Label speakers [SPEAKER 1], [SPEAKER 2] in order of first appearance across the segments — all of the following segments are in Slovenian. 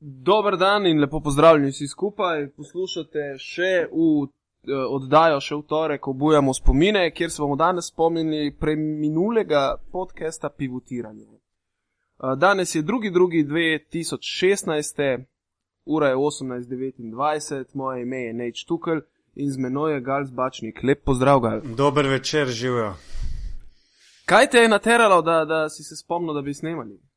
[SPEAKER 1] Dober dan in lepo pozdravljeni vsi skupaj. Poslušate še v eh, oddajo, še v torek, obujamo spomine, kjer se bomo danes spomnili preminulega podcasta Pivotiranje. Eh, Danes je 2.2.2016, ura je 18.29, moje ime je Neč Tukel in z menoj je Gal Zbačnik. Lep pozdrav, Gal.
[SPEAKER 2] Dober večer, živijo.
[SPEAKER 1] Kaj te je nateralo, da, da si se spomnil, da bi snemali?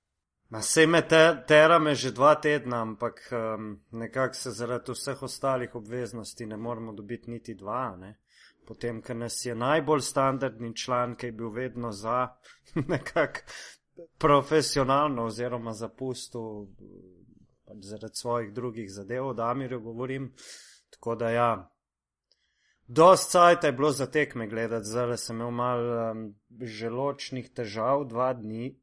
[SPEAKER 2] Ma sej me te, tera me že dva tedna, ampak um, nekako se zaradi vseh ostalih obveznosti ne moremo dobiti niti dva. Ne? Potem, ker nas je najbolj standardni član, ki je bil vedno za nekako profesionalno oziroma zapustil pač zaradi svojih drugih zadev, da Amirju govorim. Tako da ja. Dost cajt je bilo za tekme gledati, zdaj sem imel malo um, želočnih težav, dva dni.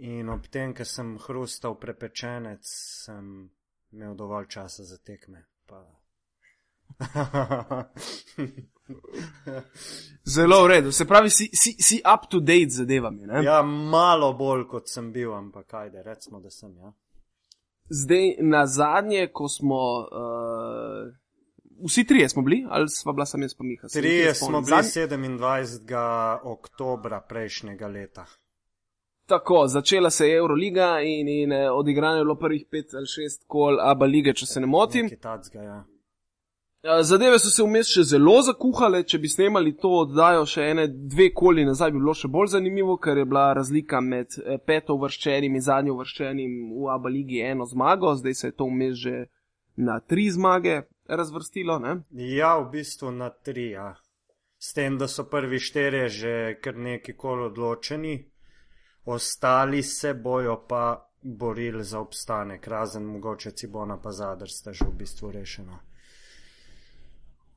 [SPEAKER 2] In ob tem, ker sem hrustal prepečenec, sem imel dovolj časa za tekme. Pa...
[SPEAKER 1] Zelo v redu, se pravi, si, si, si up to date z zadevami. Ne?
[SPEAKER 2] ja, malo bolj kot sem bil, ampak ajde, recimo, da sem. Ja.
[SPEAKER 1] Zdaj, na zadnje, ko smo. Uh, vsi trije smo bili, ali sva bila sam jaz pa Miha? Se
[SPEAKER 2] Trije
[SPEAKER 1] nekaj
[SPEAKER 2] smo bili
[SPEAKER 1] Zadnji-
[SPEAKER 2] 27. oktobra prejšnjega leta.
[SPEAKER 1] Tako, začela se je Euroliga in, in eh, odigrano je bilo prvih pet ali šest kol Abu lige, če se ne motim.
[SPEAKER 2] Tacga, ja.
[SPEAKER 1] Eh, Zadeve so se vmes še zelo zakuhale, če bi snemali to oddajo še ene dve koli nazaj, bi bilo še bolj zanimivo, ker je bila razlika med eh, peto uvrščenim in zadnjo uvrščenim v Abu ligi eno zmago, zdaj se je to vmes že na tri zmage razvrstilo. Ne?
[SPEAKER 2] Ja, v bistvu na tri. Ja. S tem, da so prvi štirje že kar neki kol odločeni, ostali se bojo pa borili za obstanek, razen mogoče Cibona pa Zadr sta že v bistvu rešena.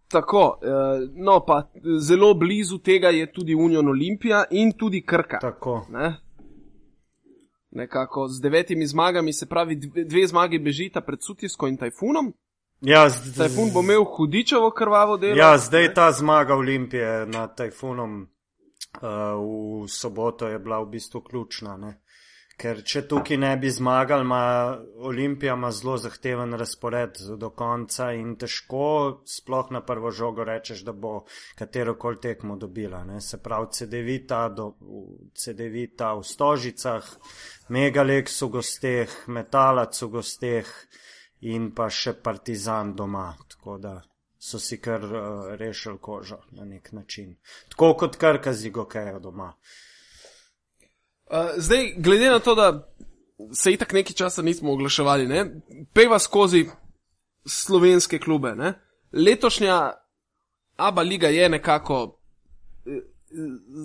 [SPEAKER 1] Tako, eh, no pa zelo blizu tega je tudi Union Olimpija in tudi Krka.
[SPEAKER 2] Tako.
[SPEAKER 1] Ne? Nekako z devetimi zmagami, se pravi, dve, zmagi bežita pred Sutjesko in Tajfunom.
[SPEAKER 2] Ja, z,
[SPEAKER 1] Tajfun bo imel hudičevo krvavo delo.
[SPEAKER 2] ja, zdaj ta zmaga Olimpije nad Tajfunom v soboto je bila v bistvu ključna. Ne? Ker če tukaj ne bi zmagali, ima Olimpija ima zelo zahteven razpored do konca in težko sploh na prvo žogo rečeš, da bo katero koli tekmo dobila. Ne? Se pravi, CD-vita, CD-vita v Stožicah, Megalex v gosteh, Metalac v gosteh in pa še Partizan doma. Tako da so si kar uh, rešili kožo na nek način. Tako kot Krka z Igokejo doma.
[SPEAKER 1] Uh, zdaj, glede na to, da se itak nekaj časa nismo oglaševali, ne? peva skozi slovenske klube. Ne? Letošnja Abu liga je nekako eh,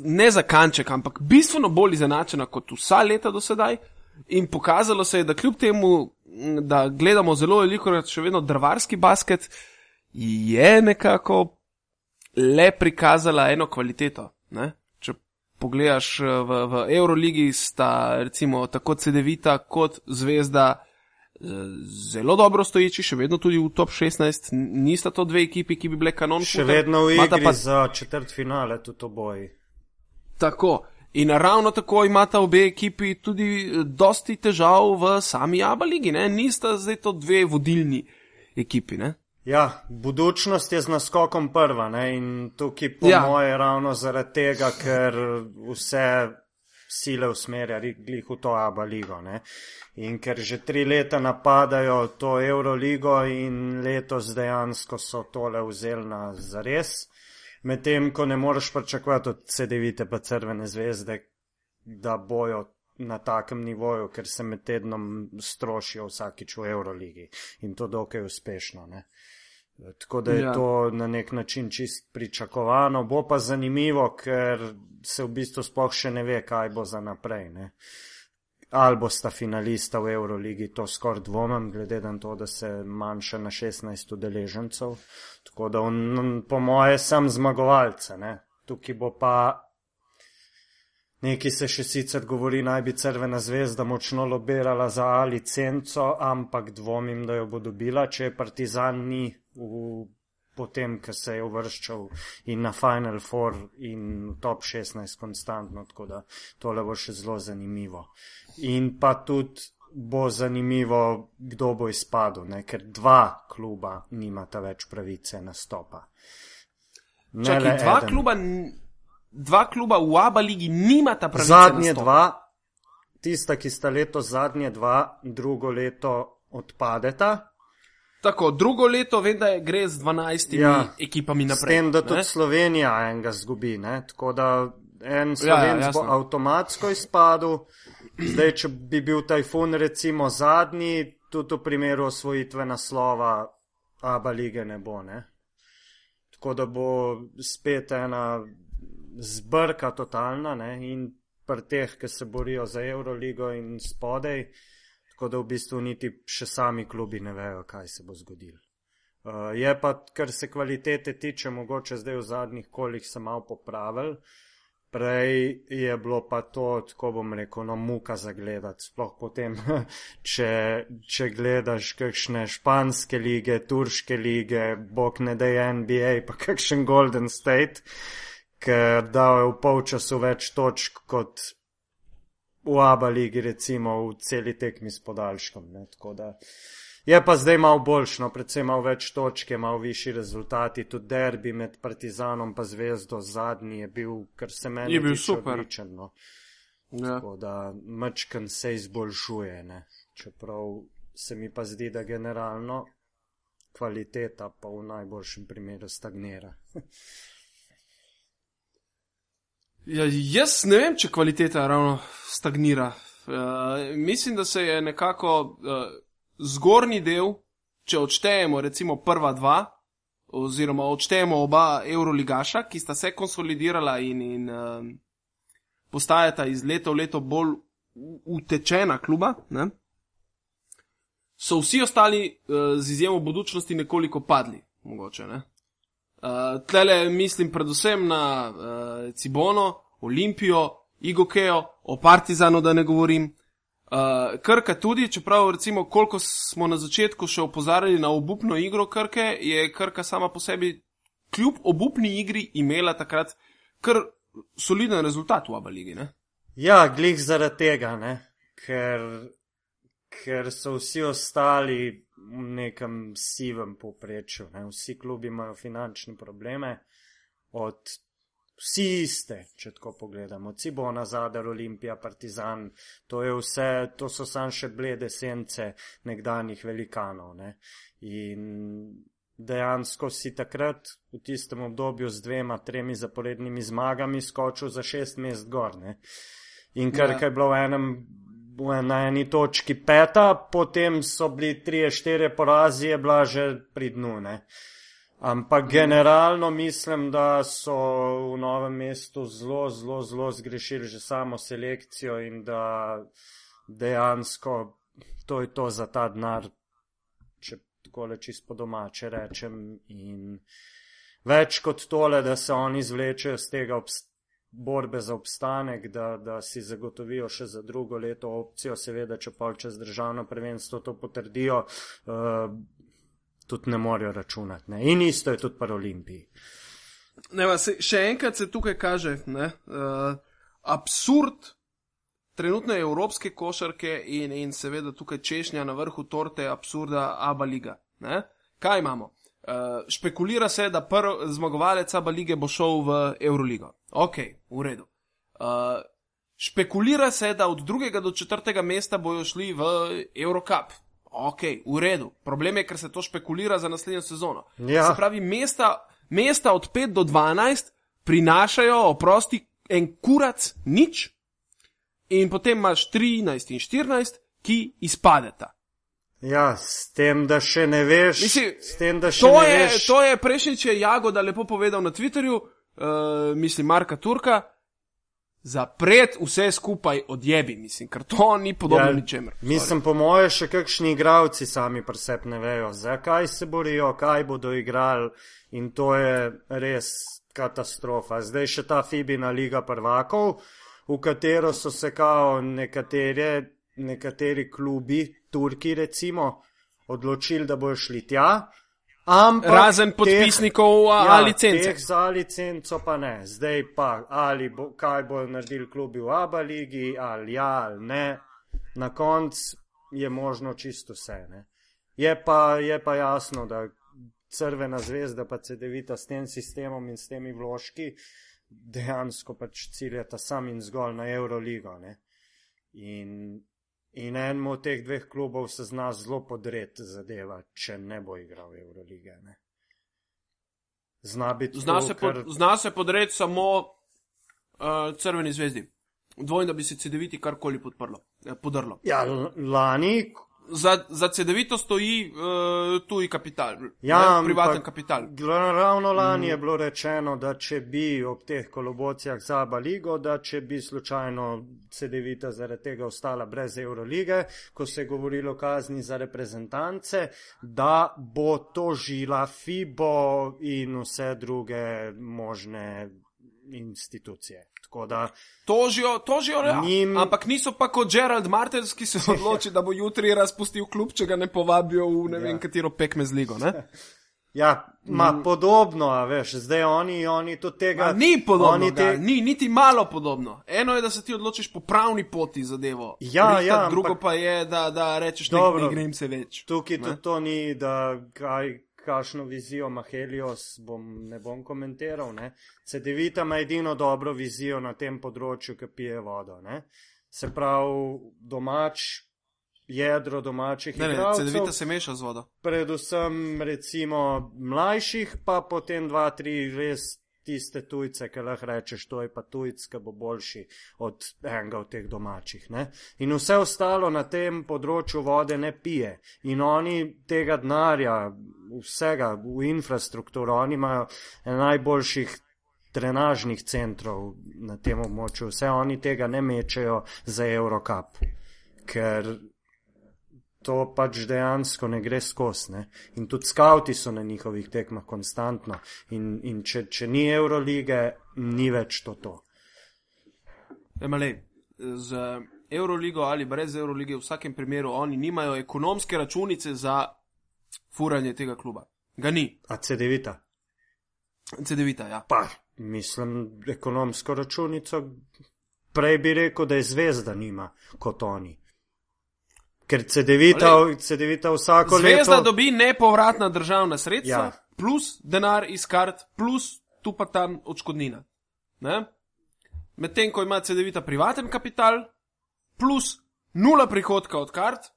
[SPEAKER 1] ne za kanček, ampak bistveno bolj izenačena kot vsa leta do sedaj. In pokazalo se je, da kljub temu, da gledamo zelo veliko, še vedno drvarski basket, je nekako le prikazala eno kvaliteto. Ne? Če pogledaš eh, v, v Euroligi, sta recimo tako CD-vita kot Zvezda eh, zelo dobro stoječi, še vedno tudi v top 16. N- Nista to dve ekipi, ki bi bile kanon.
[SPEAKER 2] Še
[SPEAKER 1] footer.
[SPEAKER 2] vedno v igri
[SPEAKER 1] pa
[SPEAKER 2] za četrt finale tudi oboji.
[SPEAKER 1] Tako. In ravno tako imata obe ekipi tudi eh, dosti težav v sami Abu ligi, ne? nista zdaj to dve vodilni ekipi. Ne?
[SPEAKER 2] Ja, budučnost je z naskokom prva ne? in tukaj po
[SPEAKER 1] Ja.
[SPEAKER 2] moje ravno zaradi tega, ker vse sile usmerja glih v to Abu ligo. Ne? In ker že tri leta napadajo to Euroligo in letos dejansko so tole vzeli na zares. Medtem ko ne moreš pričakovati od CD-vite pa Crvene zvezde, da bojo na takem nivoju, ker se med tednom strošijo vsakič v Euroligi in to dokaj uspešno. Ne? Tako da je
[SPEAKER 1] Ja.
[SPEAKER 2] to na nek način čist pričakovano, bo pa zanimivo, ker se v bistvu sploh še ne ve, kaj bo za naprej. Ne? Ali bosta finalista v Euroligi, to skoraj dvomim, glede na to, da se manjša na 16 udeležencev. Tako da on, po moje sem zmagovalce. Ne? Tukaj bo pa Nekaj se še sicer govori, naj bi Crvena zvezda močno lobirala za A licenco, ampak dvomim, da jo bo dobila, če Partizan ni v, potem, ko se je uvrščal in na Final Four in top 16 konstantno, tako da tole bo še zelo zanimivo. In pa tudi bo zanimivo, kdo bo izpadel, ne? ker dva kluba nimata več pravice nastopa. Ne
[SPEAKER 1] Čakaj, dva
[SPEAKER 2] eden.
[SPEAKER 1] kluba, dva kluba v ABA ligi nimata pravice.
[SPEAKER 2] Zadnje
[SPEAKER 1] nastopa.
[SPEAKER 2] dva, tista, ki sta leto zadnje dva, drugo leto odpadeta.
[SPEAKER 1] Tako, drugo leto vem, da je gre z 12 ja,
[SPEAKER 2] Ja,
[SPEAKER 1] ekipami
[SPEAKER 2] S
[SPEAKER 1] naprej.
[SPEAKER 2] tem, da tudi
[SPEAKER 1] ne?
[SPEAKER 2] Slovenija enega zgubi, ne? tako da en
[SPEAKER 1] ja,
[SPEAKER 2] Slovenc bo avtomatsko izpadel. Zdaj, če bi bil tajfun recimo zadnji, tudi v primeru osvojitve naslova Aba lige ne bo. Ne? Tako da bo spet ena zbrka totalna ne? in pri teh, ki se borijo za Euroligo in spodaj, tako da v bistvu niti še sami klubi ne vejo, kaj se bo zgodilo. Uh, je pa, kar se kvalitete tiče, mogoče zdaj v zadnjih kolih se malo popravil. Prej je bilo pa to, tako bom rekel, no, muka za gledati. Sploh potem, če, če gledaš kakšne španske lige, turške lige, bog ne da je NBA, pa kakšen Golden State, ker dajo v polčasu več točk kot v Aba ligi, recimo v celi tekmi s podaljškom. Ne, tako da. Je pa zdaj malo boljšno, predvsem malo več točke, malo višji rezultati. Tudi derbi med Partizanom in Zvezdo zadnji je bil, kar se meni
[SPEAKER 1] Je bil super.
[SPEAKER 2] odličen. No.
[SPEAKER 1] Ja.
[SPEAKER 2] Tako da mačken se izboljšuje, ne. čeprav se mi pa zdi, da generalno kvaliteta pa v najboljšem primeru stagnira.
[SPEAKER 1] Ja, jaz ne vem, če kvaliteta ravno stagnira. Uh, mislim, da se je nekako uh, zgornji del, če odštejemo recimo prva dva, oziroma odštejemo oba Euroligaša, ki sta se konsolidirala in, in um, postajata iz leta v leto bolj utečena kluba, ne? so vsi ostali uh, z izjemo budučnosti nekoliko padli, mogoče. Ne? Uh, tlele mislim predvsem na uh, Cibono, Olimpijo, Igokejo, o Partizanu, da ne govorim. Uh, Krka tudi, čeprav recimo koliko smo na začetku še opozarjali na obupno igro Krke, je Krka sama po sebi kljub obupni igri imela takrat kar soliden rezultat v ligi. Ne?
[SPEAKER 2] Ja, glih zaradi tega, ne? Ker, ker so vsi ostali v nekem sivem povprečju. Ne? Vsi klubi imajo finančne probleme, od vsi iste, če tako pogledamo. Cibona, Zadar, Olimpija, Partizan, to, je vse, to so sam še blede sence nekdanjih velikanov. Ne? In dejansko si takrat v tistem obdobju z dvema, tremi zaporednimi zmagami skočil za šest mest gor. Ne? In kar
[SPEAKER 1] Ja.
[SPEAKER 2] je bilo v enem, na eni točki peta, potem so bili trije, štiri porazi, je bila že pri dnu. Ne? Ampak generalno mislim, da so v novem mestu zelo, zelo, zelo zgrešili že samo selekcijo in da dejansko to je to za ta denar, če tako čist po domače rečem. In več kot tole, da se oni izvlečejo z tega obst borbe za obstanek, da, da si zagotovijo še za drugo leto opcijo, seveda, če pa čez državno prvenstvo to potrdijo. Uh, tudi ne morejo računati. Ne? In isto je tudi pri Olimpiji.
[SPEAKER 1] Ne, pa se, še enkrat se tukaj kaže ne, uh, absurd trenutne evropske košarke in, in seveda tukaj češnja na vrhu torte absurda Aba Liga. Ne. Kaj imamo? Uh, špekulira se, da prvi zmagovalec Aba Lige bo šel v Euroligo. Ok, v redu. Uh, špekulira se, da od drugega do četrtega mesta bojo šli v Eurocup. Ok, v redu. Problem je, ker se to špekulira za naslednjo sezono.
[SPEAKER 2] Ja.
[SPEAKER 1] Se pravi, mesta, mesta od 5 do 12 prinašajo, oprosti, en kurac, nič, in potem imaš 13 in 14, ki izpadeta.
[SPEAKER 2] Ja, s tem, da še ne veš.
[SPEAKER 1] Mislim,
[SPEAKER 2] tem, še
[SPEAKER 1] To
[SPEAKER 2] ne
[SPEAKER 1] je,
[SPEAKER 2] veš.
[SPEAKER 1] to je prejšnjič je Jagoda lepo povedal na Twitterju, uh, mislim, Marka Turka. Zapret vse skupaj odjebi, mislim, ker to ni podobno ja, ničemer.
[SPEAKER 2] Mislim, po moje, še kakšni igravci sami pri sebi ne vejo, zakaj se borijo, kaj bodo igrali in to je res katastrofa. Zdaj še ta Fibina Liga prvakov, v katero so se kao nekatere, nekateri klubi, Turki recimo, odločili, da bojo šli tja. Ampak
[SPEAKER 1] Razen podpisnikov
[SPEAKER 2] teh,
[SPEAKER 1] a- a licence.
[SPEAKER 2] Teh za licenco pa ne. Zdaj pa, ali bo, kaj bojo naredili klubi v Aba ligi, ali ja, ali ne. Na koncu je možno čisto vse. Ne. Je pa, je pa jasno, da Crvena zvezda pa CD-vita s tem sistemom in s temi vložki dejansko pač ciljata sam in zgolj na Euroligo. Ne. In, in enemu od teh dveh klubov se zna zelo podreti zadeva, če ne bo igral Eurolige. Ne. Zna,
[SPEAKER 1] zna, se pod, kar... zna se podreti samo uh, Crveni zvezdi. Dvojno, da bi se CD-viti karkoli podprlo, eh, podrlo.
[SPEAKER 2] Ja, lani,
[SPEAKER 1] za, za CD-vito stoji uh, tuji kapital, ja, ne, privaten kapital.
[SPEAKER 2] Ravno lani mm. je bilo rečeno, da če bi ob teh kolobocijah za Baligo, da če bi slučajno CD-vita zaradi tega ostala brez Eurolige, ko se je govorilo o kazni za reprezentance, da bo to žila FIBO in vse druge možne institucije. Da,
[SPEAKER 1] tožijo, tožijo, ja. njim... ampak niso pa kot Gerald Martens, ki se odloči, da bo jutri razpustil klub, če ga ne povabijo v ne vem ja. katero pekme z ligo. Ne?
[SPEAKER 2] Ja, ma mm. podobno, a veš, zdaj oni, oni to tega. Ma,
[SPEAKER 1] ni podobno, te... ni niti malo podobno. Eno je, da se ti odločiš po pravni poti zadevo.
[SPEAKER 2] Ja, Rihtat, ja.
[SPEAKER 1] Drugo ampak... pa je, da, da rečeš, da ne grem se več.
[SPEAKER 2] Tukaj to, to ni, da kaj kakšno vizijo ima Helios, bom, ne bom komentiral. Ne. CD-vita ima edino dobro vizijo na tem področju, ki pije vodo. Ne. Se pravi, domač, jedro domačih
[SPEAKER 1] ljudi. Ne, CD-vita se meša z vodo.
[SPEAKER 2] Predvsem, recimo, mlajših, pa potem dva, tri res tiste tujce, ki lahko rečeš, to je pa tujc, ki bo boljši od enega od teh domačih. Ne? In vse ostalo na tem področju vode ne pije. In oni tega denarja, vsega v infrastrukturo, oni imajo najboljših trenažnih centrov na tem območju, vse oni tega ne mečejo za Eurocap. Ker to pač dejansko ne gre skozi. Ne? In tudi skavti so na njihovih tekmah konstantno. In, in če, če ni Eurolige, ni več to. to.
[SPEAKER 1] Emale, z Euroligo ali brez Eurolige, v vsakem primeru oni nimajo ekonomske računice za furanje tega kluba. Ga ni.
[SPEAKER 2] A CD-vita?
[SPEAKER 1] CD-vita, ja.
[SPEAKER 2] Pa, mislim, ekonomsko računico. Prej bi rekel, da je zvezda nima kot oni. Ker CD-vita CD vsako
[SPEAKER 1] Zvezda leto. Zvezda dobi nepovratna državna sredstva, ja. plus denar iz kart, plus tu pa tam odškodnina. Medtem ko ima CD-vita privaten kapital, plus nula prihodka od kart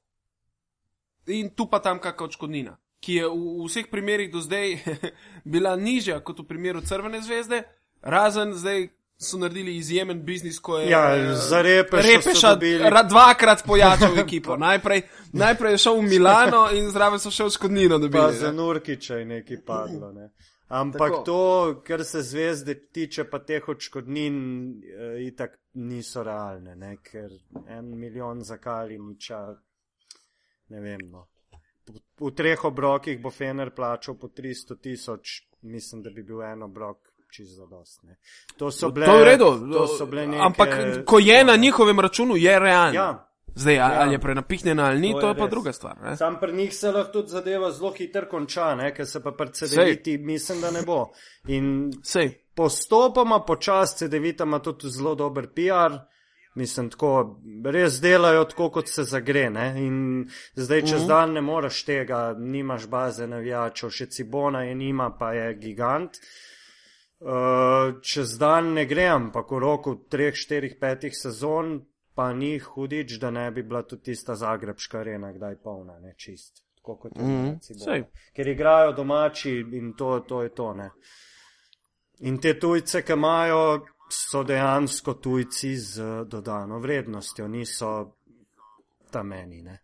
[SPEAKER 1] in tu pa tam kakšna odškodnina, ki je v, v vseh primerih do zdaj bila nižja kot v primeru Crvene zvezde, razen zdaj so naredili izjemen biznis, ko je
[SPEAKER 2] ja, za repeša, repeša
[SPEAKER 1] dvakrat pojačal ekipo. Najprej, najprej je šel v Milano in zraven so še odškodnino dobili.
[SPEAKER 2] Pa za Nurkiča je nekaj padlo. Ne. Ampak Tako. to, kar se zvezde tiče, pa teh odškodnin, uh, itak niso realne, ne? ker en milijon za Kaliniča, ne vem. No. V treh obrokih bo Fener plačal po 300 tisoč, mislim, da bi bil en obrok čisto zadostne. To so bile,
[SPEAKER 1] to redu, to so bile neke, ampak ko je na njihovem računu, je realno. Ja. Zdaj, ja. ali je prenapihnjena ali ni, to, to je, je pa druga stvar. Ne?
[SPEAKER 2] Sam pri njih se lahko tudi zadeva zelo hitro konča, ker se pa pri CD-viti mislim, da ne bo. In
[SPEAKER 1] Sej.
[SPEAKER 2] postopoma, počasi CD-vita ima tudi zelo dober PR. Mislim, tako res delajo tako, kot se zagre. Ne? In zdaj, čez uh mhm. -huh. dan ne moreš tega, nimaš baze navijačev, še Cibona je nima, pa je gigant. Uh, Eh, čez dan ne gre, ampak v roku treh, štirih, petih sezon pa ni hudič, da ne bi bila tudi tista zagrebska arena kdaj polna, ne čist. Tako kot je mm -hmm. Ker igrajo domači in to, to je to. Ne. In te tujce, ki imajo, so dejansko tujci z dodano vrednostjo, niso ta meni. Ne.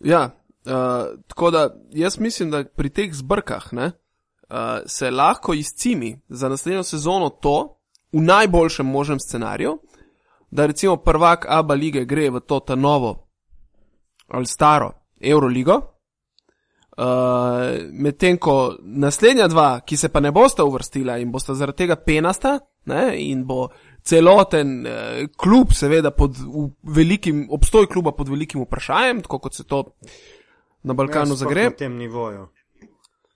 [SPEAKER 1] Ja, uh, tako da jaz mislim, da pri teh zbrkah, ne, se lahko izcimi za naslednjo sezono to, v najboljšem možnem scenariju, da recimo prvak Abu lige gre v to ta novo ali staro Euroligo, uh, medtem ko naslednja dva, ki se pa ne bosta uvrstila in bosta zaradi tega penasta ne, in bo celoten uh, klub, seveda, pod velikim, obstoj kluba pod velikim vprašanjem, tako kot se to na Balkanu ja, zagre.
[SPEAKER 2] Na tem nivoju.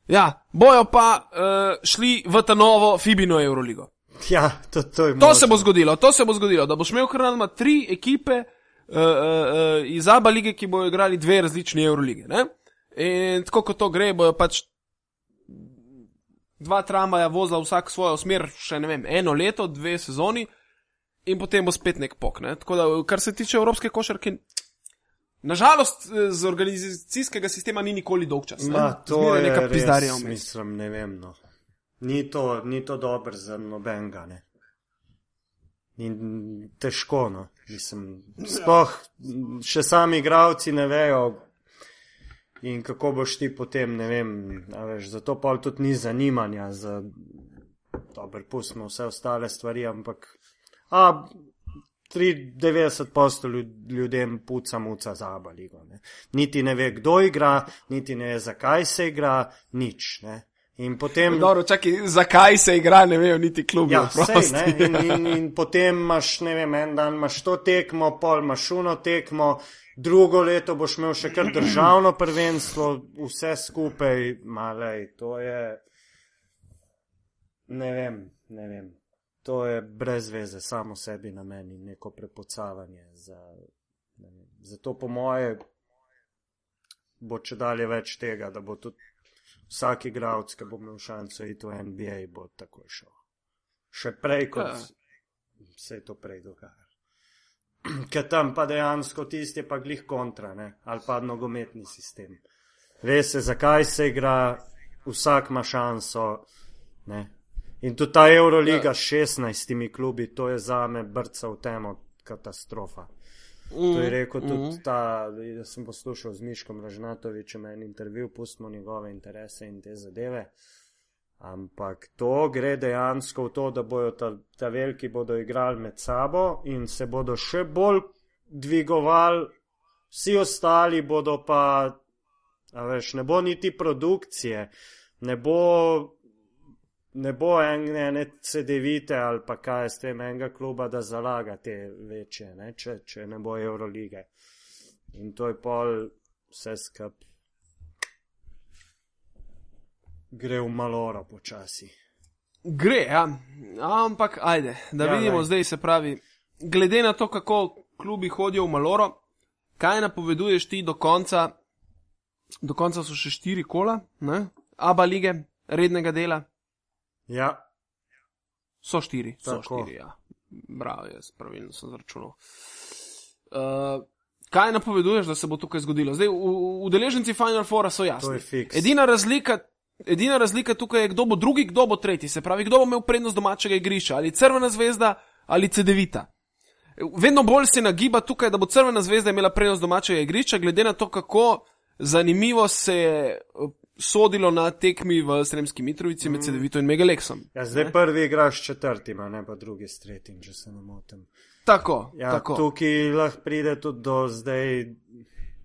[SPEAKER 1] Ja, bojo pa uh, šli v ta novo Fibino Euroligo.
[SPEAKER 2] Ja, to, to,
[SPEAKER 1] to se bo zgodilo, to se bo zgodilo, da boš imel kar nadma tri ekipe uh, uh, iz Aba lige, ki bojo igrali dve različni Eurolige. Ne? In tako kot to gre, bojo pač dva tramvaja vozila vsak svojo smer, še ne vem, eno leto, dve sezoni, in potem bo spet nek pok. Ne? Tako da, kar se tiče evropske košarke. Nažalost, z organizacijskega sistema ni nikoli dolg čas.
[SPEAKER 2] Ma, to
[SPEAKER 1] Zmeraj
[SPEAKER 2] je
[SPEAKER 1] neka vmes.
[SPEAKER 2] Mislim, ne vem. No. Ni to, ni to dobro za nobenega. Ne. In težko, no. Mislim, sploh še sami igravci ne vejo. In kako boš ti potem, ne vem, veš, zato pa tudi ni zanimanja za, dobro, pustimo vse ostale stvari, ampak, a, 93% ljud- ljudem puca muca za abaligo. Ne. Niti ne ve, kdo igra, niti ne ve, zakaj se igra, nič. Ne. In potem.
[SPEAKER 1] Dobro, čakaj, zakaj se igra, ne vejo niti klubi.
[SPEAKER 2] Ja, sej, ne, in, in, in potem imaš, ne vem, en dan imaš to tekmo, pol imaš uno tekmo, drugo leto boš imel še kar državno prvenstvo, vse skupaj, malej, to je. Ne vem, ne vem. To je brez veze, samo sebi na meni, neko prepocavanje. Za, ne vem. Zato po moje bo če dalje več tega, da bo tudi vsak igralec, ki bo imel šanso iti v NBA, bo tako šel. Še prej, kot
[SPEAKER 1] Ja.
[SPEAKER 2] se je to prej dogajalo. Ker tam pa dejansko tisti je pa glih kontra, ne? ali pa nogometni sistem. Ve se, zakaj se igra, vsak ima šanso. Ne? In tudi ta Euroliga s 16 klubi, to je za me brca v temo katastrofa. To je rekel tudi ta, jaz sem poslušal z Miškom Ražnatovičem en intervju, pustimo njegove interese in te zadeve. Ampak to gre dejansko v to, da bojo ta, ta veliki bodo igrali med sabo in se bodo še bolj dvigovali, vsi ostali bodo pa, veš, ne bo niti produkcije, ne bo, ne bo ene, ene CD-vite ali pa kaj s tem enega kluba, da zalaga te večje, ne, če, če ne bo Eurolige. In to je pol vse skup. Gre v maloro počasi.
[SPEAKER 1] Gre, ja. Ampak, ajde, da
[SPEAKER 2] Ja,
[SPEAKER 1] vidimo
[SPEAKER 2] glej.
[SPEAKER 1] zdaj, se pravi, glede na to, kako klubi hodijo v Maloro, kaj napoveduješ ti do konca? Do konca so še štiri kola, ne? Aba lige, rednega dela,
[SPEAKER 2] Ja,
[SPEAKER 1] so štiri, so
[SPEAKER 2] Tako.
[SPEAKER 1] štiri, ja. Bravo, jaz pravilno sem zračunal. Uh, kaj napoveduješ, da se bo tukaj zgodilo? Zdaj, udeleženci Final Fora so jasni.
[SPEAKER 2] je.
[SPEAKER 1] Edina razlika, edina razlika tukaj je, kdo bo drugi, kdo bo tretji. Se pravi, kdo bo imel prednost domačega igrišča, ali Crvena zvezda ali CD-vita. Vedno bolj se nagiba tukaj, da bo Crvena zvezda imela prednost domačega igrišča, glede na to, kako zanimivo se je sodilo na tekmi v Sremski Mitrovici med CD-vito in Megalexom.
[SPEAKER 2] Ja, zdaj prvi igraš s četrtim, a ne pa drugi s tretjim, če se ne motim.
[SPEAKER 1] Tako,
[SPEAKER 2] Ja,
[SPEAKER 1] tako.
[SPEAKER 2] tukaj lahko pride tudi do zdaj,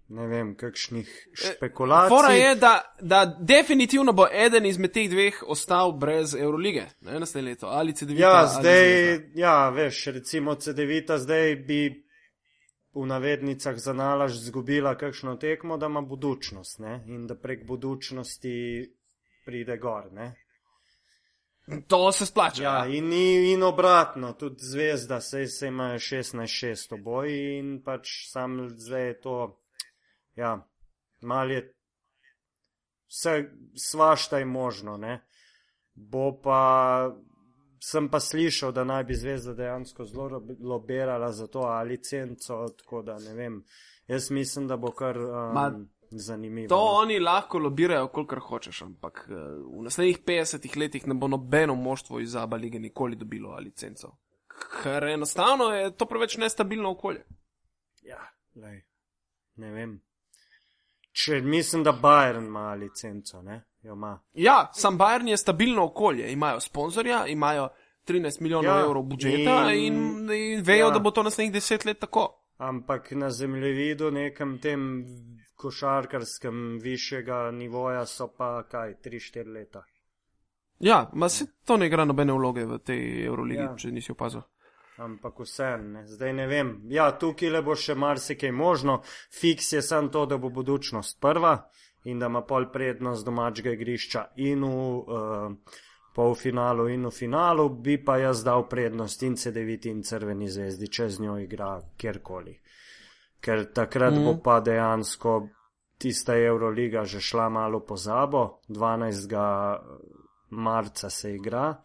[SPEAKER 2] ne vem, kakšnih špekulacij.
[SPEAKER 1] Fora je, da, da definitivno bo eden izmed teh dveh ostal brez Eurolige, ne naslednje leto, ali CD-vita.
[SPEAKER 2] Ja, zdaj, ja, veš, recimo CD-vita zdaj bi v navednicah za nalaž zgubila kakšno tekmo, da ima budučnost, ne? In da prek budučnosti pride gor, ne?
[SPEAKER 1] To se splača.
[SPEAKER 2] Ja, in, in obratno, tudi zvezda, sej se ima 16-6 oboji in pač sam zdaj je to, ja, mal je, vse svašta je možno, ne. Bo pa, sem pa slišal, da naj bi zvezda dejansko zelo lobirala za to ali licenco, tako da ne vem. Jaz mislim, da bo kar um,
[SPEAKER 1] Ma,
[SPEAKER 2] zanimivo.
[SPEAKER 1] To oni lahko lobirajo, kolikor hočeš, ampak eh, v naslednjih 50 letih ne bo nobeno moštvo iz Aba lige nikoli dobilo licenco. Ker enostavno je to preveč nestabilno okolje.
[SPEAKER 2] Ja, lej, ne vem. Če mislim, da Bayern ima licenco, ne? Jo ima.
[SPEAKER 1] Ja, sam Bayern je stabilno okolje, imajo sponzorja, imajo 13 milijonov
[SPEAKER 2] Ja,
[SPEAKER 1] evrov budžeta in,
[SPEAKER 2] in-
[SPEAKER 1] in vejo,
[SPEAKER 2] ja.
[SPEAKER 1] da bo to naslednjih 10 let tako.
[SPEAKER 2] Ampak na zemljevidu, nekem tem košarkarskem višjega nivoja, so pa kaj, 3-4 leta.
[SPEAKER 1] Ja, ma se to ne igra nobene vloge v tej Euroligi,
[SPEAKER 2] ja.
[SPEAKER 1] če nisi opazil.
[SPEAKER 2] Ampak vseeno, zdaj ne vem. Ja, tukaj le bo še marsikaj možno. Fiks je samo to, da bo budučnost prva in da ima pol prednost domačega igrišča in v uh, polfinalu in v finalu, bi pa jaz dal prednost in CD9 in Crveni zvezdi, če z njo igra kjerkoli. ker takrat mm. bo pa dejansko tista Euroliga že šla malo pozabo, 12. marca se igra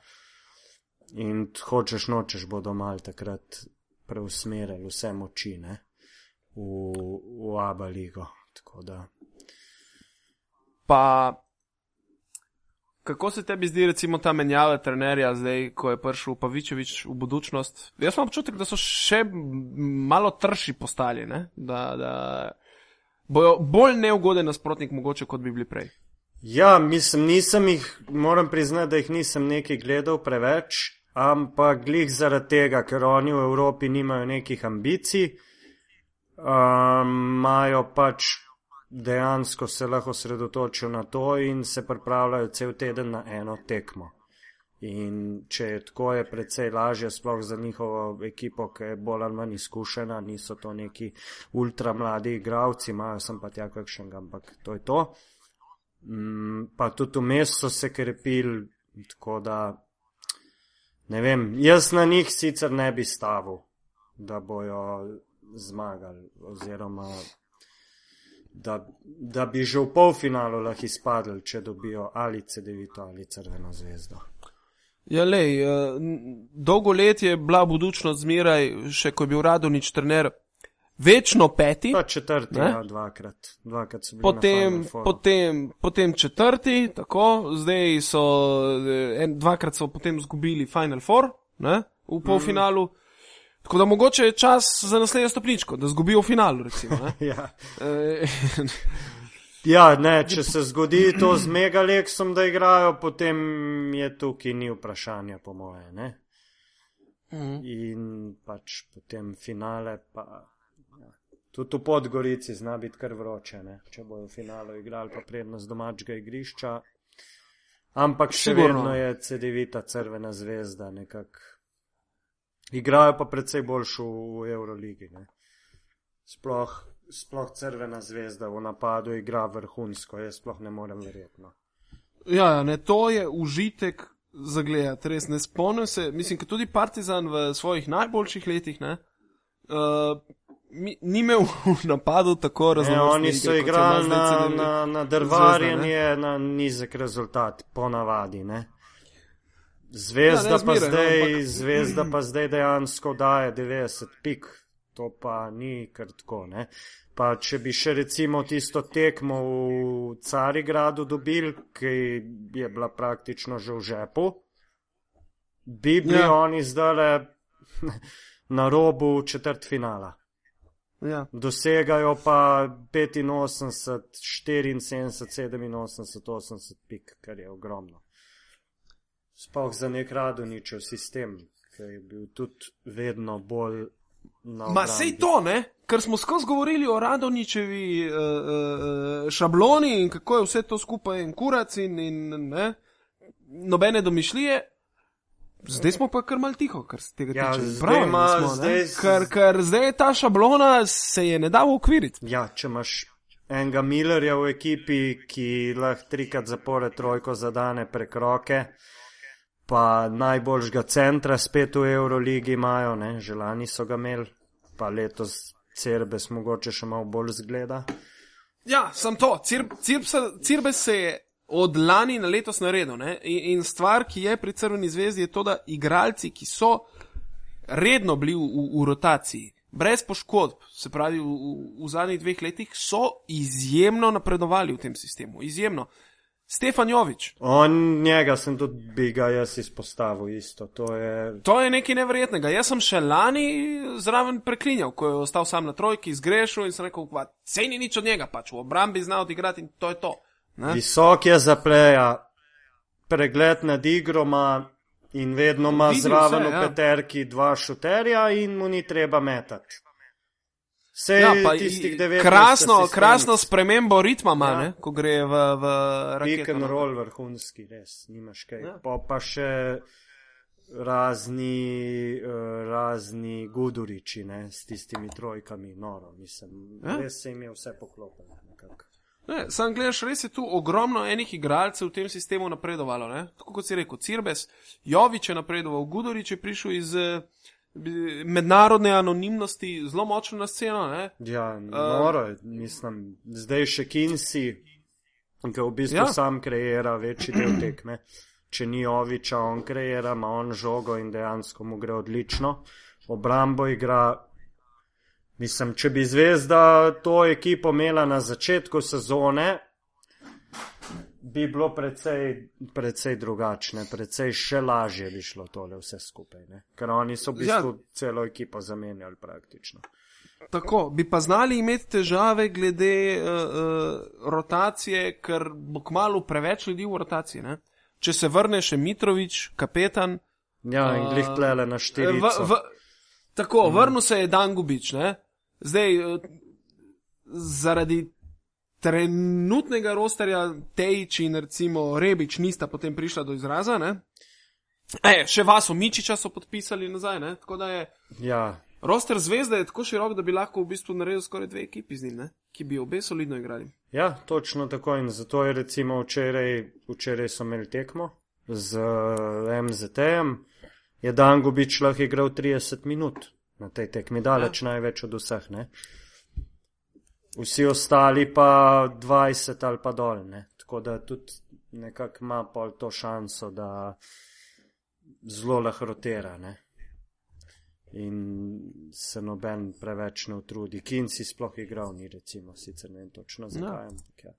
[SPEAKER 2] in hočeš nočeš bodo mal takrat preusmerili vse moči ne, v, v Aba ligo.
[SPEAKER 1] Pa kako se tebi zdi, recimo, ta menjava trenerja, zdaj, ko je prišel Pavičevič v budučnost? Jaz imam občutek, da so še malo trši postali, ne? da, da bojo bolj neugoden nasprotnik, mogoče kot bi bili prej.
[SPEAKER 2] Ja, mislim, nisem jih, moram priznati, da jih nisem nekaj gledal preveč, ampak glih zaradi tega, ker oni v Evropi nimajo nekih ambicij, imajo um, pač dejansko se lahko osredotočijo na to in se pripravljajo cel teden na eno tekmo. In če je tako, je precej lažje, sploh za njihovo ekipo, ki je bolj ali manj izkušena, niso to neki ultra mladi igravci, imajo sem pa tja kakšnega, ampak to je to. Mm, pa tudi vmes so se krepili, tako da ne vem, jaz na njih sicer ne bi stavil, da bojo zmagali oziroma da, da bi že v polfinalu lahko izpadli, če dobijo ali CD-vito ali Crveno zvezdo.
[SPEAKER 1] Ja, lej, uh, dolgo let je bila budučnost zmeraj, še ko je bil Radonič trener, večno peti.
[SPEAKER 2] Pa četrti, ne? ja, dvakrat. dvakrat
[SPEAKER 1] potem, potem, potem četrti, tako, zdaj so, eh, en, dvakrat so potem zgubili Final Four, ne, v polfinalu. Mm. Tako da mogoče je čas za naslednjo stopničko, da zgubijo finalu. Recimo,
[SPEAKER 2] ja. E, ja, ne, če se zgodi to z megaleksom, da igrajo, potem je tukaj ni vprašanja, po moje. Ne? Mhm. In pač potem finale, pa. Tudi v Podgorici zna biti kar vroče, ne? če bojo v finalu igrali, pa prednost domačega igrišča. Ampak še Sigurno. vedno je CD-vita crvena zvezda nekako igrajo pa predvsej boljšo v Euroligi. Ne. Sploh, sploh crvena zvezda v napadu igra vrhunsko, jaz sploh ne morem verjeti. No.
[SPEAKER 1] Ja, ja, ne, to je užitek za gledati, res ne spomnim se. Mislim, da tudi Partizan v svojih najboljših letih ne, uh, ni imel v napadu tako razumljivo.
[SPEAKER 2] Oni so igrali na, na, na drvarjenje, na nizek rezultat, ponavadi. Ne. Zvezda, ja, zmire, pa zdaj, no, ampak... zvezda pa zdaj dejansko daje 90 pik, to pa ni kar tako. Ne? Pa če bi še recimo tisto tekmo v Carigradu dobil, ki je bila praktično že v žepu, bi bili ja. oni zdaj na robu četrt finala. Ja. Dosegajo pa 85, 74, 87, 80 pik, kar je ogromno sploh za nek radoničev sistem, ki je bil tudi vedno bolj.
[SPEAKER 1] Ma sej to, ne? Ker smo skozi govorili o radoničevi uh, uh, šabloni in kako je vse to skupaj in kurac in, in ne, nobene domišljije. Zdaj smo pa kar mal tiho, kar se tega ja, tiče. Prav, smo, zdaj, ker, ker zdaj ta šablona se je ne da ukviriti.
[SPEAKER 2] Ja, če imaš enega Millerja v ekipi, ki lahko trikrat zapore trojko zadane prek roke, pa najboljšega centra spet v Euroligi imajo, ne? že lani so ga imeli, pa letos Cirbes mogoče še malo bolj zgleda.
[SPEAKER 1] Ja, sem to, Cirbes se je od lani na letos naredil in, in stvar, ki je pri Crveni zvezdi, je to, da igralci, ki so redno bili v, v, v rotaciji, brez poškodb, se pravi v, v, v zadnjih dveh letih, so izjemno napredovali v tem sistemu. Izjemno. Stefan Jovič.
[SPEAKER 2] On njega sem tudi bi ga jaz izpostavil isto. To je...
[SPEAKER 1] to je nekaj nevrednega. Jaz sem še lani zraven preklinjal, ko je ostal sam na trojki, zgrešil in sem rekel, da se ni nič od njega, pač v obrambi znal odigrati in to je to.
[SPEAKER 2] Ne? Visok je za pleja, pregled nad igroma in vedno ima zraven v ja. peterki dva šuterja in mu ni treba metati. Vse ja, pa tistih devet.
[SPEAKER 1] Krasno, krasno spremembo ritma ima, ja. ko gre v, v
[SPEAKER 2] raketo. Pick and roll vrhunski, res, nimaš kaj. Ja. Pa, pa še razni, uh, razni guduriči, ne, s tistimi trojkami, noro, mislim. Ja. Res se jim je vse poklopilo.
[SPEAKER 1] Ne, sam gledaš, res je tu ogromno enih igralcev v tem sistemu napredovalo. Ne? Tako kot si rekel, Cirbes, Jovič je napredoval, Gudorič je prišel iz uh, bi- mednarodne anonimnosti zelo močno na sceno. Ne?
[SPEAKER 2] Ja, noro, je, mislim, zdaj še Kinsi, ki v bistvu
[SPEAKER 1] Ja.
[SPEAKER 2] ja. sam kreira večji del tekme. Če ni Oviča, on kreira, ima on žogo in dejansko mu gre odlično. Obrambo igra. Mislim, če bi zvezda to ekipo imela na začetku sezone, bi bilo precej, precej drugačne, precej še lažje bi šlo tole vse skupaj. Ne? Ker oni so v bistvu ja. celo ekipo zamenjali praktično.
[SPEAKER 1] Tako, bi pa znali imeti težave glede uh, uh, rotacije, ker bo kmalo preveč ljudi v rotaciji. Ne? Če se vrne še Mitrovič, kapetan.
[SPEAKER 2] Ja, in glih plele na štiri.
[SPEAKER 1] V, v, tako, mm. vrnil se je Dangubič. Ne? Zdaj, uh, zaradi trenutnega rosterja Tejč in recimo Rebič nista potem prišla do izraza. Ne? E, še Vaso Mičiča so podpisali nazaj, ne? tako da je.
[SPEAKER 2] Ja,
[SPEAKER 1] Roster zvezde je tako širok, da bi lahko v bistvu naredil skoraj dve ekipi z njim, ne? ki bi obe solidno igrali.
[SPEAKER 2] ja, točno tako in zato je recimo včeraj, včeraj so imeli tekmo z eh, MZT-jem, je Dangubič lahko igral 30 minut na tej tekmi, daleč ja. največ od vseh, ne. Vsi ostali pa 20 ali pa dol, ne. Tako da tudi nekako ima pol to šanso, da zelo lahko rotira, ne. In se noben preveč ne utrudi. Kin si sploh igral, ni recimo, sicer ne vem točno zakaj. Ampak Ja.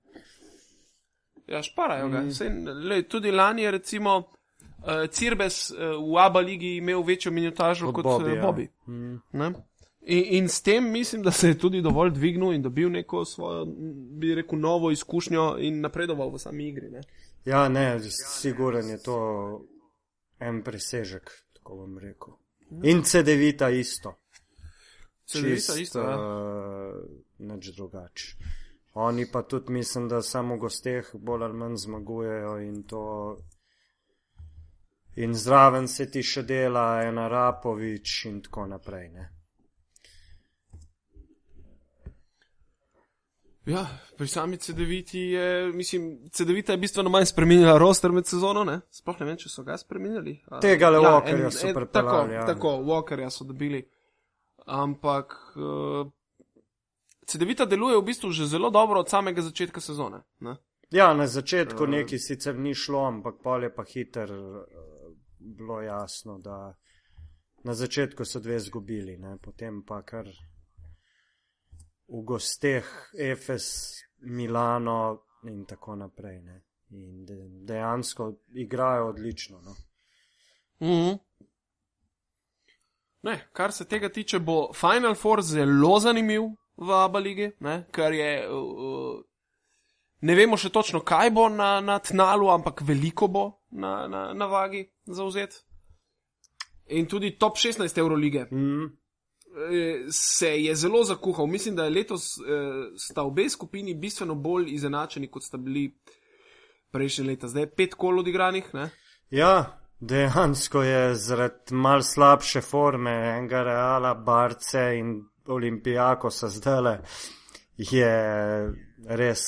[SPEAKER 1] Ja, šparajo ga. Sej, le, tudi lani je recimo uh, Cirbes uh, v Abu ligi imel večjo minutažo
[SPEAKER 2] Kot
[SPEAKER 1] kot
[SPEAKER 2] Bobby,
[SPEAKER 1] Bobby.
[SPEAKER 2] ja.
[SPEAKER 1] Bobby.
[SPEAKER 2] Mm.
[SPEAKER 1] Ne? In, in s tem mislim, da se je tudi dovolj dvignil in dobil neko svojo, bi rekel, novo izkušnjo in napredoval v sami igri. Ne?
[SPEAKER 2] Ja, ne, siguren je to en presežek, tako bom rekel. In CD-vita isto.
[SPEAKER 1] Cedevita isto, ja.
[SPEAKER 2] Uh, nič drugače. Oni pa tudi mislim, da samo v gosteh bolj ali manj zmagujejo in to. In zraven se ti še dela ena Rapovič in tako naprej. Ne?
[SPEAKER 1] Ja, pri sami CD-viti je, mislim, CD-vita je bistveno manj spremenila roster med sezono, ne? Sploh ne vem, če so ga spremenili. A-
[SPEAKER 2] Tega le
[SPEAKER 1] ja,
[SPEAKER 2] Walkerja
[SPEAKER 1] en-
[SPEAKER 2] so pripeljali,
[SPEAKER 1] Tako,
[SPEAKER 2] ja.
[SPEAKER 1] tako, Walkerja so dobili. Ampak uh, CD-vita deluje v bistvu že zelo dobro od samega začetka sezone. Ne?
[SPEAKER 2] Ja, na začetku
[SPEAKER 1] Eh.
[SPEAKER 2] neki sicer ni šlo, ampak pol je pa hiter eh, bilo jasno, da na začetku so dve zgubili, ne? potem pa kar v gosteh Efes, Milano in tako naprej. Ne? In de, dejansko igrajo odlično. No?
[SPEAKER 1] Mhm. Ne, kar se tega tiče, bo Final Four zelo zanimiv v Abu Leigi, ne, ker je. Uh, ne vemo še točno, kaj bo na, na tnalu, ampak veliko bo na, na, na vagi zauzet. In tudi top 16 Eurolige
[SPEAKER 2] Mm,
[SPEAKER 1] se je zelo zakuhal. Mislim, da je letos eh, sta obe skupini bistveno bolj izenačeni, kot sta bili prejšnje leta. Zdaj je pet kol odigranih. Ne?
[SPEAKER 2] ja, dejansko je zaradi mal slabše forme enega Reala, Barce in Olimpijako se zdele, je res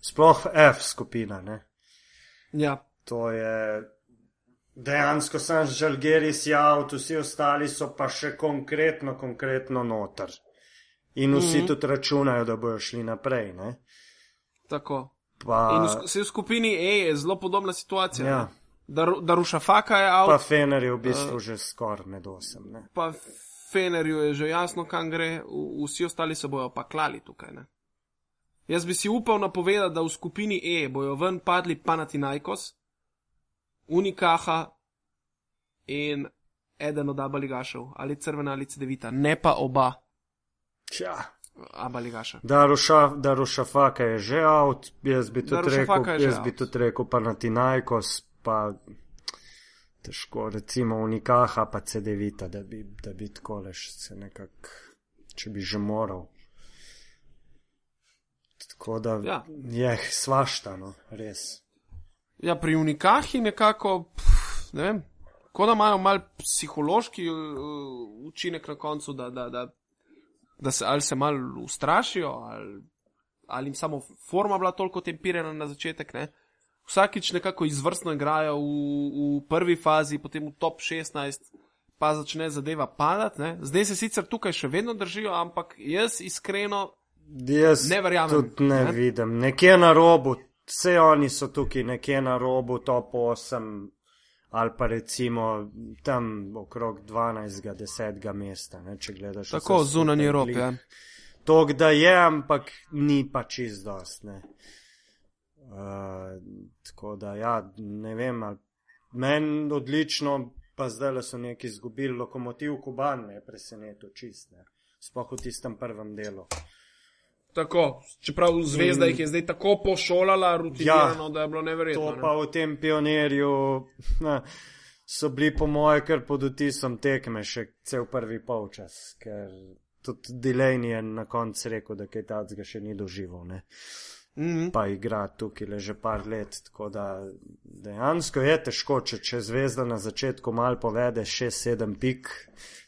[SPEAKER 2] sploh F skupina. Ne?
[SPEAKER 1] Ja,
[SPEAKER 2] To je dejansko sem žalgeris javt, vsi ostali so pa še konkretno, konkretno noter. In vsi mm -hmm. tudi računajo, da bojo šli naprej. Ne?
[SPEAKER 1] tako.
[SPEAKER 2] Pa,
[SPEAKER 1] In v, sk- saj v skupini E je zelo podobna situacija.
[SPEAKER 2] ja,
[SPEAKER 1] ne. Da, da Rušafaka je
[SPEAKER 2] pa
[SPEAKER 1] avt,
[SPEAKER 2] Fener je v bistvu uh, že skoraj med osem. Ne?
[SPEAKER 1] pa Fenerju je že jasno, kam gre, v- vsi ostali se bojo pa klali tukaj. Ne? Jaz bi si upal napovedati, da v skupini E bojo ven padli Panathinaikos, Unikaha in eden od Abaligašev, ali Crvena ali Cedevita, ne pa oba
[SPEAKER 2] Tja.
[SPEAKER 1] Abaligaša.
[SPEAKER 2] Da, Rušafaka je že avt, jaz bi tudi rekel, jaz bi tudi rekel, pa na Tinajkos, pa težko, recimo Unikaha, pa CD-vita, da bi, da bi tako leš se nekako, če bi že moral. Tako da
[SPEAKER 1] Ja.
[SPEAKER 2] je svašta, no, res.
[SPEAKER 1] Ja, pri Unikahi nekako, pff, ne vem, kot da imajo mal psihološki uh, učinek na koncu, da, da, da, da se ali se mal ustrašijo, ali, ali jim samo forma bila toliko tempirana na začetek. Ne? Vsakič nekako izvrstno igrajo v, v prvi fazi, potem v top 16, pa začne zadeva padati. Ne? Zdaj se sicer tukaj še vedno držijo, ampak jaz iskreno
[SPEAKER 2] Jaz
[SPEAKER 1] ne verjamem.
[SPEAKER 2] tudi ne,
[SPEAKER 1] ne.
[SPEAKER 2] vidim. Nekje na robu, vse oni so tukaj, nekje na robu top 8 ali pa recimo tam okrog 12. 10. mesta, ne, če gledaš.
[SPEAKER 1] Tako rob.
[SPEAKER 2] glih.
[SPEAKER 1] Ja.
[SPEAKER 2] To, da je, ampak ni pa čist dost. Ne. Uh, tako da, ja, ne vem, meni odlično, pa zdaj le so neki izgubili lokomotiv Kuban, me je presenetil čist, ne. Sploh v tistem prvem delu.
[SPEAKER 1] Tako, čeprav zvezda jih je zdaj tako pošolala, rutinirano, ja, da je bilo neverjetno.
[SPEAKER 2] To
[SPEAKER 1] ne.
[SPEAKER 2] pa v tem pionirju na, so bili, po moje, kar pod vtisom tekme še cel prvi polčas, ker tudi Delaney je na koncu rekel, da kaj tacga še ni doživel. Ne?
[SPEAKER 1] Mhm.
[SPEAKER 2] Pa igra tukaj le že par let, tako da dejansko je težko, če, če zvezda na začetku mal povede 6-7 pik,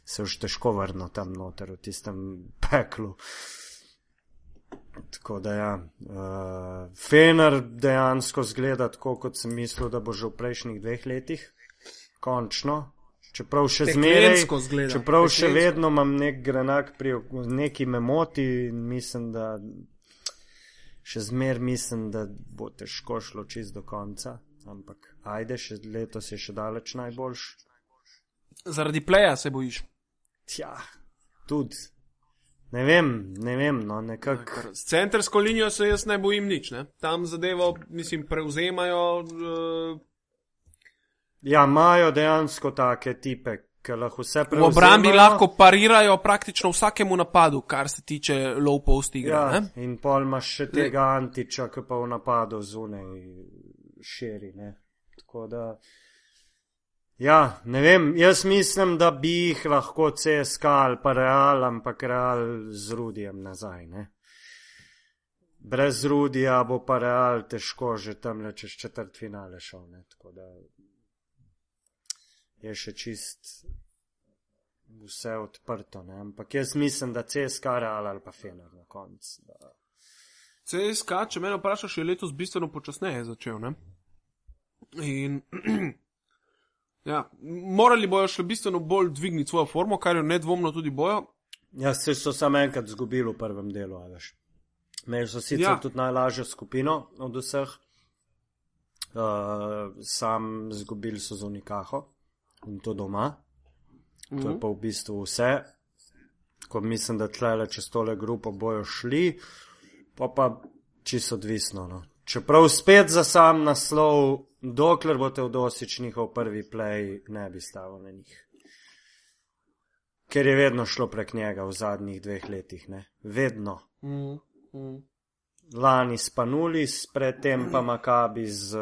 [SPEAKER 2] se už težko vrno tam noter v tistem peklu. Tako da ja, uh, Fener dejansko zgleda tako, kot sem mislil, da bo že v prejšnjih dveh letih, končno. Čeprav še zmeraj,
[SPEAKER 1] Peklensko
[SPEAKER 2] čeprav še
[SPEAKER 1] peklensko.
[SPEAKER 2] vedno imam nek grenak pri neki me moti in mislim, da še zmer mislim, da bo težko šlo čist do konca. Ampak ajde, še letos je še daleč najboljš.
[SPEAKER 1] Zaradi pleja se bojiš.
[SPEAKER 2] Tja, tudi. Ne vem, ne vem, no nekako.
[SPEAKER 1] S centrsko linijo se jaz ne bojim nič. Ne? Tam zadevo, mislim, prevzemajo. Uh,
[SPEAKER 2] Ja, imajo dejansko take tipe, ki lahko vse
[SPEAKER 1] v
[SPEAKER 2] prevzemajo.
[SPEAKER 1] obrambi lahko parirajo praktično vsakemu napadu, kar se tiče low post igre.
[SPEAKER 2] Ja,
[SPEAKER 1] ne?
[SPEAKER 2] in pol imaš še tega antiča, ki pa v napadu zunaj širi. Ne? Tako da. Ja, ne vem, jaz mislim, da bi jih lahko CSK ali pa Real, ampak Real z Rudijem nazaj. Ne? Brez Rudija bo pa Real težko že tam le čez četrt finale šel. Ne? Tako da je še čist vse odprto. Ne? Ampak jaz mislim, da CSK Real ali pa Fener na koncu. da-
[SPEAKER 1] CSK, če me vprašaš, je letos bistveno počasneje začel. Ne? In ja, morali bojo še bistveno bolj dvigniti svojo formo, kar jo nedvomno tudi bojo.
[SPEAKER 2] Ja, se so samo enkrat izgubili v prvem delu, a veš. Imeli so sicer ja. Tudi najlažjo skupino od vseh, uh, sam izgubili so z Unikaho in to doma. To je pa v bistvu vse. Ko mislim, da tlele čez tole grupo bojo šli, pa pa čisto odvisno. No. Čeprav spet za sam naslov, dokler bo Teodosič njihov prvi play, ne bi stavil na njih. Ker je vedno šlo prek njega v zadnjih dveh letih, ne? Vedno.
[SPEAKER 1] Mm, mm.
[SPEAKER 2] Lani s Panulis, predtem pa Makabi z,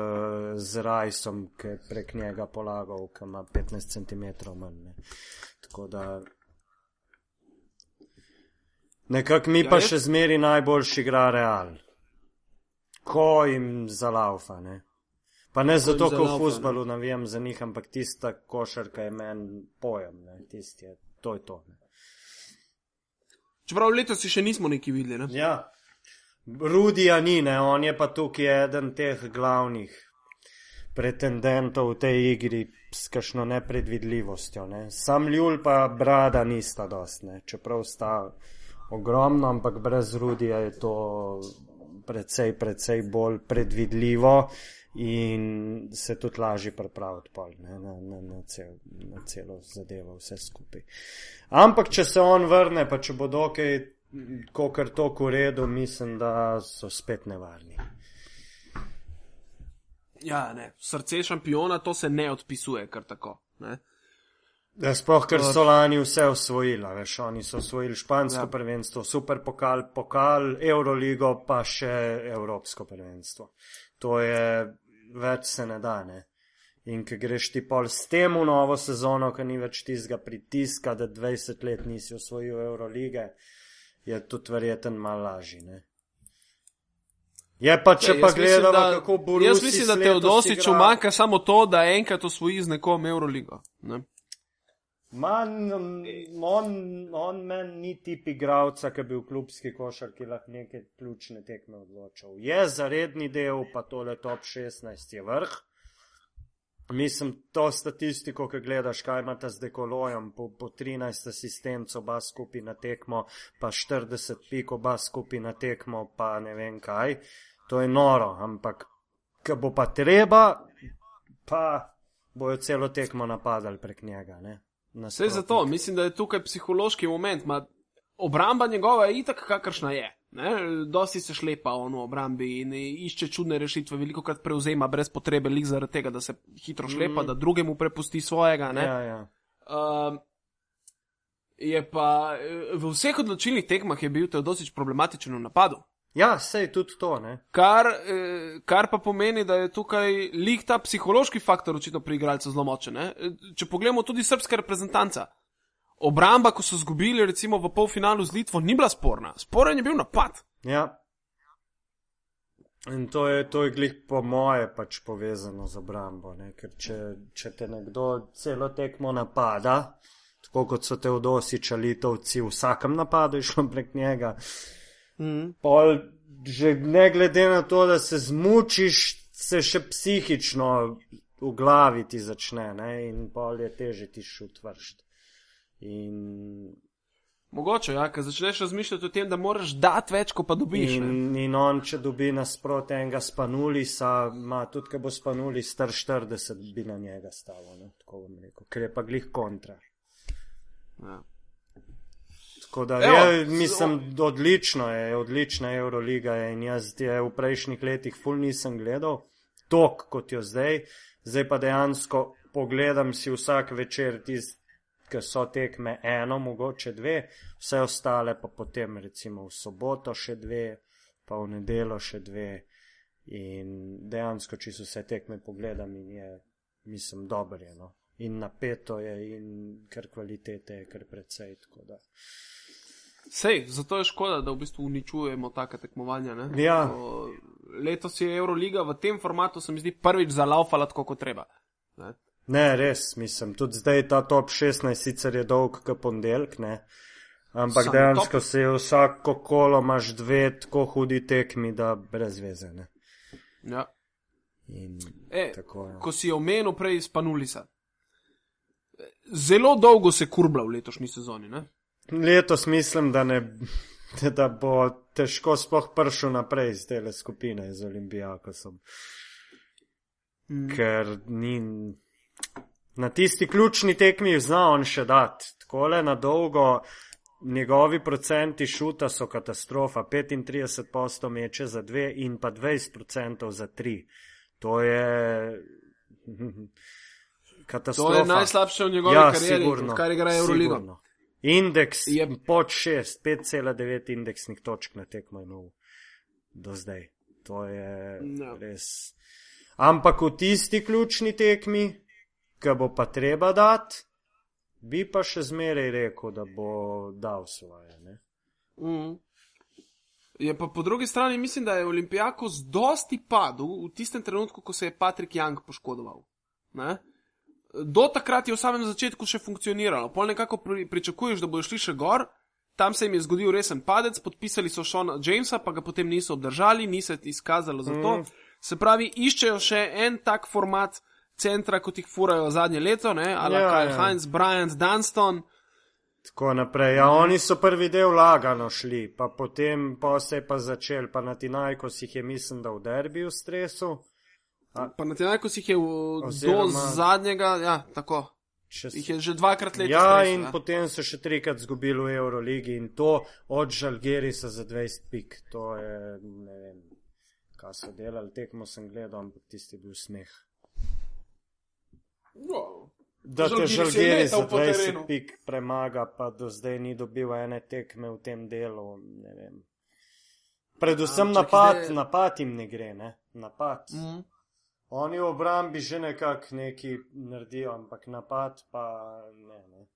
[SPEAKER 2] z Rajsom, ki je prek njega polagal, ki ima 15 cm manj. Ne. Tako da. Nekako mi
[SPEAKER 1] Ja,
[SPEAKER 2] pa
[SPEAKER 1] jaz-
[SPEAKER 2] še zmeri najboljši igra Real. Ko jim zalaufa, ne. Pa ne zato,
[SPEAKER 1] jim
[SPEAKER 2] ker v futbalu navijam za njih, ampak tista košarka je meni pojem, ne. Tisti je, to je to. Ne.
[SPEAKER 1] Čeprav letos si še nismo neki videli. Ne?
[SPEAKER 2] Ja, Rudija ni, ne, on je pa tukaj eden teh glavnih pretendentov v tej igri s kakšno nepredvidljivostjo. Ne. Sam Ljul pa Brada nista dost, ne, čeprav sta ogromno, ampak brez Rudija je to precej, precej bolj predvidljivo in se tudi lažje pripraviti pol, ne, na, na, na, cel, na celo zadevo, vse skupaj. Ampak, če se on vrne, pa če bo dokaj, kot to v redu, mislim, da so spet nevarni.
[SPEAKER 1] Ja, ne. Srce šampiona to se ne odpisuje kar tako. Ne?
[SPEAKER 2] Ja, sploh, ker so lani vse osvojili, veš, oni so osvojili špansko ja. Prvenstvo, super pokal, pokal, Euroligo, pa še Evropsko prvenstvo. To je več se ne da, ne. In ki greš ti pol s tem v novo sezono, ki ni več tistega pritiska, da 20 let nisi osvojil Eurolige, je tudi verjeten mal lažji, ne. Je pa, če
[SPEAKER 1] Ja,
[SPEAKER 2] pa gledamo,
[SPEAKER 1] da-
[SPEAKER 2] kako Borusi
[SPEAKER 1] Jaz mislim, da Teodosiču manjka samo to, da enkrat osvoji z nekom Euroligo. Ne?
[SPEAKER 2] Man, on, on meni ni tip igralca, ki bi v klubski košarki lahko neke ključne tekme odločal. Je za redni del, pa tole top 16 je vrh. Mislim, to statistiko, ki gledaš, kaj imate z dekolojem, po, po 13 asistenc oba skupaj na tekmo, pa 40 pik oba skupaj na tekmo, pa ne vem kaj. To je noro, ampak, ko bo pa treba, pa bojo celo tekmo napadali prek njega. Ne?
[SPEAKER 1] Vse zato, mislim, da je tukaj psihološki moment. Ma, obramba njegova je itak, kakršna je. Ne? Dosti se šlepa on v obrambi in išče čudne rešitve, veliko krat prevzema brez potrebe, lik zaradi tega, da se hitro šlepa, mm. da drugemu prepusti svojega.
[SPEAKER 2] Ja, ja.
[SPEAKER 1] Uh, je pa v vseh odločilnih tekmah je bil Teodosič problematičen v napadu.
[SPEAKER 2] Ja, sej tudi to. Ne?
[SPEAKER 1] Kar, eh, kar pa pomeni, da je tukaj lik ta psihološki faktor očitno pri igralcu zelo močen. Če pogledamo tudi srpska reprezentanca, obramba, ko so zgubili recimo v polfinalu z Litvo, ni bila sporna. Sporen je bil napad.
[SPEAKER 2] Ja. In to je, to je glih po moje pač povezano z obrambo. Ne? Ker če, če te nekdo celo tekmo napada, tako kot so te odosiča litovci, v vsakem napadu išlo prek njega. Mm. Pol, že ne glede na to, da se zmučiš, se še psihično v glavi ti začne ne? in pol je teže ti šut vršiti. In...
[SPEAKER 1] Mogoče, ja, ker začneš razmišljati o tem, da moraš dati več, ko pa dobiš.
[SPEAKER 2] In, in on, če dobi nasprot enega spanulisa, ima tudi, ker bo spanuli star 40, bi na njega stalo, ne? tako bom rekel, ker je pa glih kontra. Ja. Tako da, Evo, je, mislim, odlično je, odlična je Euroliga in jaz je v prejšnjih letih ful nisem gledal, tok kot jo zdaj, zdaj pa dejansko pogledam si vsak večer tisti ker so tekme eno, mogoče dve, vse ostale pa potem recimo v soboto še dve, pa v nedelo še dve. In dejansko, če so vse tekme pogledam, in je, mislim, dobro je. No? In napeto je, in kar kvalitete je, kar precej.
[SPEAKER 1] Sej, zato je škoda, da v bistvu uničujemo take tekmovanja.
[SPEAKER 2] Ja.
[SPEAKER 1] Letos je Euroliga v tem formatu, se mi zdi, prvič zalaufala tako, kot treba. Ne?
[SPEAKER 2] Ne, res, mislim, tudi zdaj ta top 16 sicer je dolg, kot ponedeljek, ampak Sam dejansko top. se vsako kolo imaš dve tako hudi tekmi, da brez veze. Ne?
[SPEAKER 1] Ja.
[SPEAKER 2] In
[SPEAKER 1] e, tako. Ja. Ko si omenil prej spanulisa, zelo dolgo se kurbla v letošnji sezoni. Ne?
[SPEAKER 2] Letos mislim, da, ne, da bo težko spoh pršel naprej iz te skupine z Olimpijakosom. Mm. Ker ni na tisti ključni tekmi zna on še dati. Tako le na dolgo njegovi procenti šuta so katastrofa. 35% meče za dve in pa 20% za tri. To je. Katastrofa.
[SPEAKER 1] To je najslabše v njegovi ja, karieri, sigurno, kar igra Euroliga.
[SPEAKER 2] Indeks je pod 6, 5,9 indeksnih točk na tekmo imel do zdaj. To je no. res. Ampak v tisti ključni tekmi, ki bo pa treba dati, bi pa še zmeraj rekel, da bo dal svoje.
[SPEAKER 1] Mm. Je pa po drugi strani, mislim, da je Olimpijako z dosti padel v tistem trenutku, ko se je Patrick Young poškodoval. Ne? Do takrat je v samem začetku še funkcioniralo. Pol nekako pri, pričakuješ, da bodo šli še gor, tam se jim je zgodil resen padec, podpisali so Šona Jamesa, pa ga potem niso obdržali, ni se izkazalo za to. Mm. Se pravi, iščejo še en tak format, centra, kot jih furajo zadnje leto, ali ja, Kyle ja. Heinz, Bryant, Dunston.
[SPEAKER 2] Tako naprej. Ja, oni so prvi del lagano šli, pa potem pa se je pa začel, pa na Tinajko si jih je, mislim, da v derbi v stresu.
[SPEAKER 1] A, pa na Tinajko si jih je v, oziroma, do zadnjega, ja, tako. Če jih je že dvakrat letos.
[SPEAKER 2] Ja,
[SPEAKER 1] stresu,
[SPEAKER 2] in ja. potem so še trikrat zgubili v Euroligi in to od Žalgerisa za 20 pik. To je, ne vem, kaj so delali, tekmo sem gledal, ampak tisti bil smeh.
[SPEAKER 1] No,
[SPEAKER 2] da te žalgiri za 20 pik premaga, pa do zdaj ni dobil ene tekme v tem delu. Predvsem A, napad, je... napad jim ne gre, ne? napad. Mm -hmm. Oni v obrambi že nekako neki naredijo, ampak napad pa ne. ne.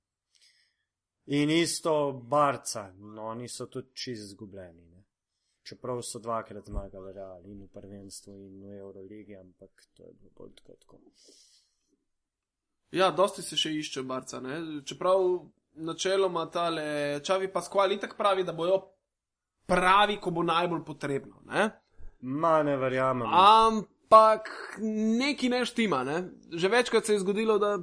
[SPEAKER 2] In isto barca, no, oni so tudi čist izgubljeni. Ne? Čeprav so dvakrat zmagali Real in v prvenstvu in v Euroligi, ampak to je bilo bolj tako. tako.
[SPEAKER 1] Ja, dosti se še išče barca. Ne? Čeprav načeloma ta le Čavi Pasquali tako pravi, da bojo pravi, ko bo najbolj potrebno. Ne?
[SPEAKER 2] Ma ne verjamem.
[SPEAKER 1] ampak neki ne štima. Ne? Že večkrat se je zgodilo, da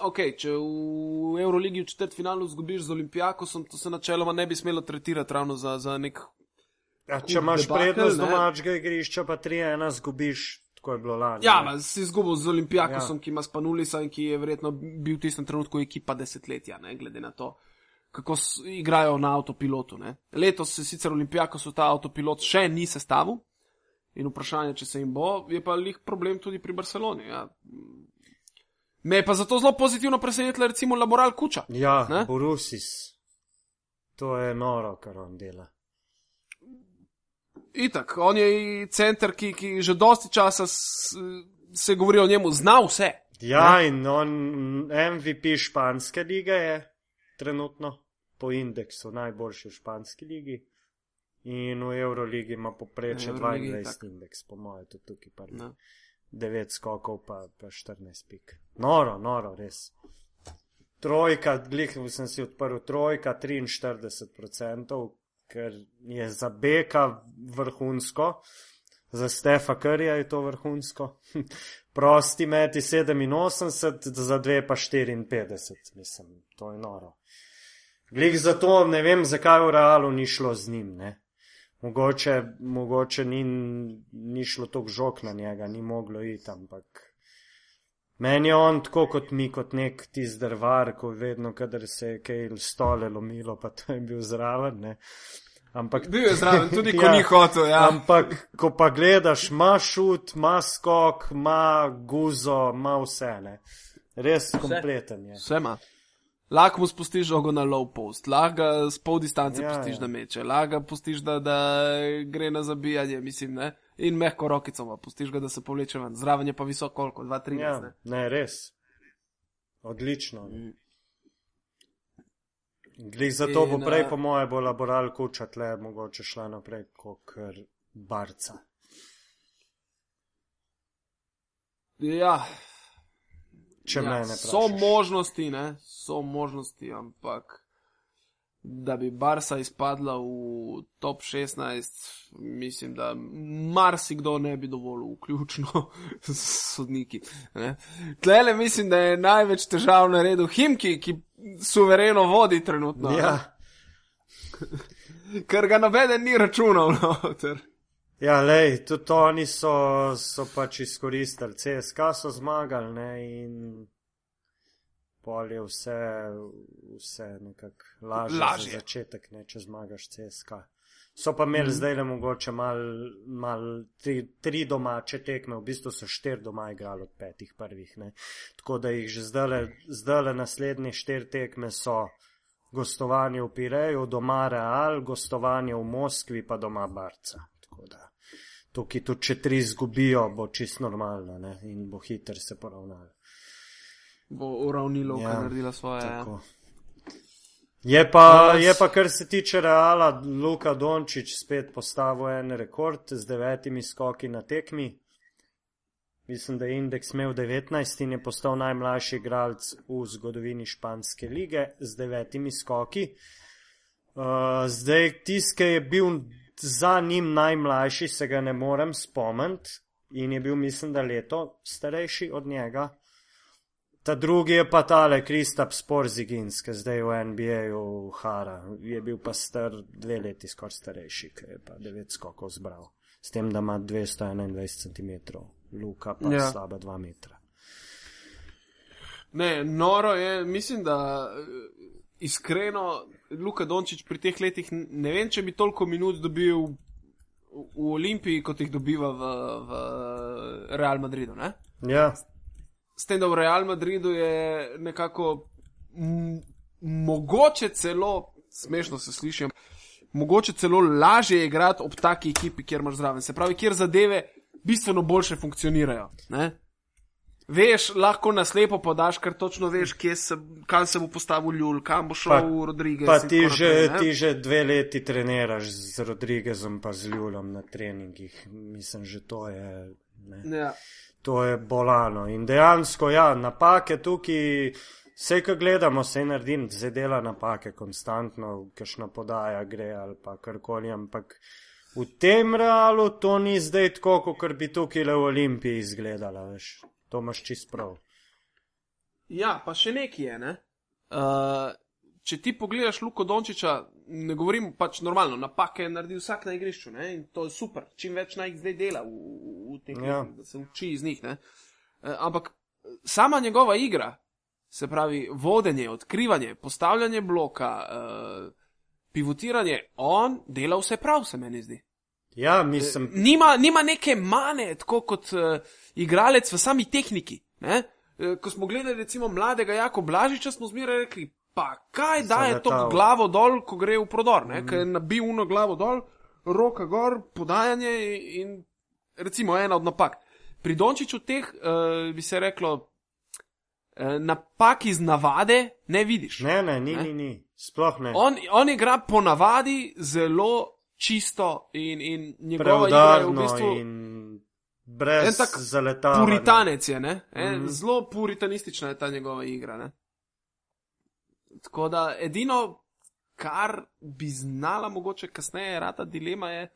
[SPEAKER 1] okay, če v Euroligi v četrtfinalu zgubiš z Olimpijakosom, to se načeloma ne bi smelo tretirati ravno za, za nek.
[SPEAKER 2] Ja, če imaš prednost domačega igrišča, pa 3-1 zgubiš. Je lani,
[SPEAKER 1] ja, ne? si izgubil z Olimpijakosom, ja. ki ima Spanulisa in ki je verjetno bil v tistem trenutku ekipa desetletja, ne, glede na to, kako igrajo na avtopilotu. Ne. Letos se sicer Olimpijakos v ta avtopilot še ni sestavil in vprašanje, če se jim bo, je pa lih problem tudi pri Barceloni. Ja. Me je pa zato zelo pozitivno presenetila, recimo, laboral kuča.
[SPEAKER 2] Ja, ne? Borusis. To je noro, kar on dela.
[SPEAKER 1] Itak, on je center, ki, ki že dosti časa s, se govori o njemu, zna vse.
[SPEAKER 2] Ja, ne? in on MVP španske lige je trenutno po indeksu najboljši v španski ligi. In v Euroligi ima poprečje 22 indeks, po mojem, tudi tukaj prvi. No. 9 skokov, pa, pa 14 pik. Noro, noro, res. Trojka, glih sem si odprl, trojka 43%, ker je za Beka vrhunsko, za Stefa Krija je to vrhunsko. Prosti meti 87, za dve pa 54, mislim, to je noro. Glih zato ne vem, zakaj v realu ni šlo z njim, ne mogoče, mogoče ni, ni šlo tako žog na njega, ni moglo iti, ampak meni je on tako kot mi, kot nek tisti drvar, ko vedno, kadar se je kaj stole lomilo, pa to je bil zraven. Ne.
[SPEAKER 1] Ampak, bil je zraven, tudi ko ja, ni hotel. Ja.
[SPEAKER 2] Ampak, ko pa gledaš, ima šut, ima skok, ima guzo, ima vse. Ne. Res kompleten je.
[SPEAKER 1] Vse ima. Lahko mu spustiš žogo na low post, lahko ga z pol distance ja, pustiš ja. na meče, lahko ga pustiš, da, da gre na zabijanje, mislim, ne? in mehko rokico, pustiš ga, da se povleče ven. Zraven je pa visoko, koliko, 2-3. Ja,
[SPEAKER 2] ne? ne, res. Odlično. Mm. Glej, zato bo prej, po moje, bo laboral kuča tle, mogoče šla naprej, kot barca.
[SPEAKER 1] Ja,
[SPEAKER 2] če ja, mene.
[SPEAKER 1] So možnosti, ne? so možnosti, ampak da bi Barsa izpadla v top 16, mislim, da marsikdo ne bi dovolil, vključno s sodniki. Tlele mislim, da je največ težav na redu Himki, ki suvereno vodi trenutno.
[SPEAKER 2] Ja.
[SPEAKER 1] Ker ga nobeden ni računal. No,
[SPEAKER 2] Ja, lej, tudi oni so, so pač izkoristili, CSK so zmagali ne, in pol je vse, vse nekako lažje, lažje. za začetek, ne, če zmagaš CSK. So pa imeli mm. zdaj le mogoče mal, mal tri, tri domače tekme, v bistvu so štir doma igrali od petih prvih, ne. Tako da jih že zdaj le naslednje štir tekme so gostovanje v Pireju, doma Real, gostovanje v Moskvi pa doma Barca. Tako da tukaj tudi če tri izgubijo, bo čist normalno ne? in bo hiter se poravnal.
[SPEAKER 1] Bo uravnilo, ja, kar naredila svoje. Ja. Tako.
[SPEAKER 2] Je pa, je pa, kar se tiče Reala, Luka Dončić spet postavil en rekord z devetimi skoki na tekmi. Mislim, da je indeks imel 19 in je postal najmlajši igralec v zgodovini španske lige z devetimi skoki. Uh, zdaj, tiskaj je bil za njim najmlajši, se ga ne morem spomniti in je bil, mislim, da leto starejši od njega. Ta drugi je pa tale Kristap Sporzigins, ki zdaj v NBA-ju hara. Je bil pa star dve leti skoraj starejši, ki je pa devet skokov zbral. S tem, da ima 221 cm, Luka pa ja. slaba 2 metra.
[SPEAKER 1] Ne, noro je, mislim, da iskreno, Luka Dončić pri teh letih ne vem, če bi toliko minut dobil v, v Olimpiji, kot jih dobiva v, v Real Madridu. Ne?
[SPEAKER 2] Ja.
[SPEAKER 1] S tem, da v Real Madridu je nekako mogoče celo, smešno se sliši, mogoče celo lažje igrati ob taki ekipi, kjer imaš zraven. Se pravi, kjer zadeve bistveno boljše funkcionirajo. Ne? Veš, lahko naslepo podaš, ker točno veš, se, kam se bo postavil Ljul, kam bo šel pa, Rodriguez.
[SPEAKER 2] Pa ti že, ti že dve leti treniraš z Rodriguezom pa z Ljulom na treningih. Mislim, že to je.
[SPEAKER 1] Ja.
[SPEAKER 2] To je bolano. In dejansko, ja, napake tukaj, vse, kar gledamo, se naredi, zdaj dela napake konstantno, kakšna podaja gre ali pa karkoli, ampak V tem realu to ni zdaj tako, kot bi tukaj le v Olimpiji izgledala, veš. To imaš čist prav.
[SPEAKER 1] Ja, pa še nekaj je, ne. Uh, če ti pogledaš Luko Dončiča, ne govorim pač normalno, napake naredi vsak na igrišču, ne, in to je super, čim več naj jih zdaj dela v, v, teh,
[SPEAKER 2] Ja.
[SPEAKER 1] da se uči iz njih, ne. Uh, ampak sama njegova igra, se pravi vodenje, odkrivanje, postavljanje bloka, uh, pivotiranje, on dela vse prav, se meni zdi.
[SPEAKER 2] Ja, mislim,
[SPEAKER 1] Nima, nima neke mane, tako kot uh, igralec v sami tehniki. Ne? Eh, Ko smo gledali recimo mladega Jako Blažiča, smo zmeraj rekli, pa kaj daje to
[SPEAKER 2] Zaletal.
[SPEAKER 1] glavo dol, ko gre v prodor, mm. ker nabi uno glavo dol, roka gor, podajanje in recimo ena od napak. Pri Dončiću teh uh, bi se reklo, uh, napak iz navade ne vidiš.
[SPEAKER 2] ne, ne, ni,
[SPEAKER 1] Ne?
[SPEAKER 2] ni, ni, sploh ne.
[SPEAKER 1] On, on igra po navadi zelo čisto in, in njegova igra je v bistvu.
[SPEAKER 2] brez
[SPEAKER 1] En tak
[SPEAKER 2] zaletavanja.
[SPEAKER 1] Puritanec je, ne? E,
[SPEAKER 2] Mhm.
[SPEAKER 1] Zelo puritanistična je ta njegova igra. Ne? Tako da edino, kar bi znala mogoče kasneje rata dilema je,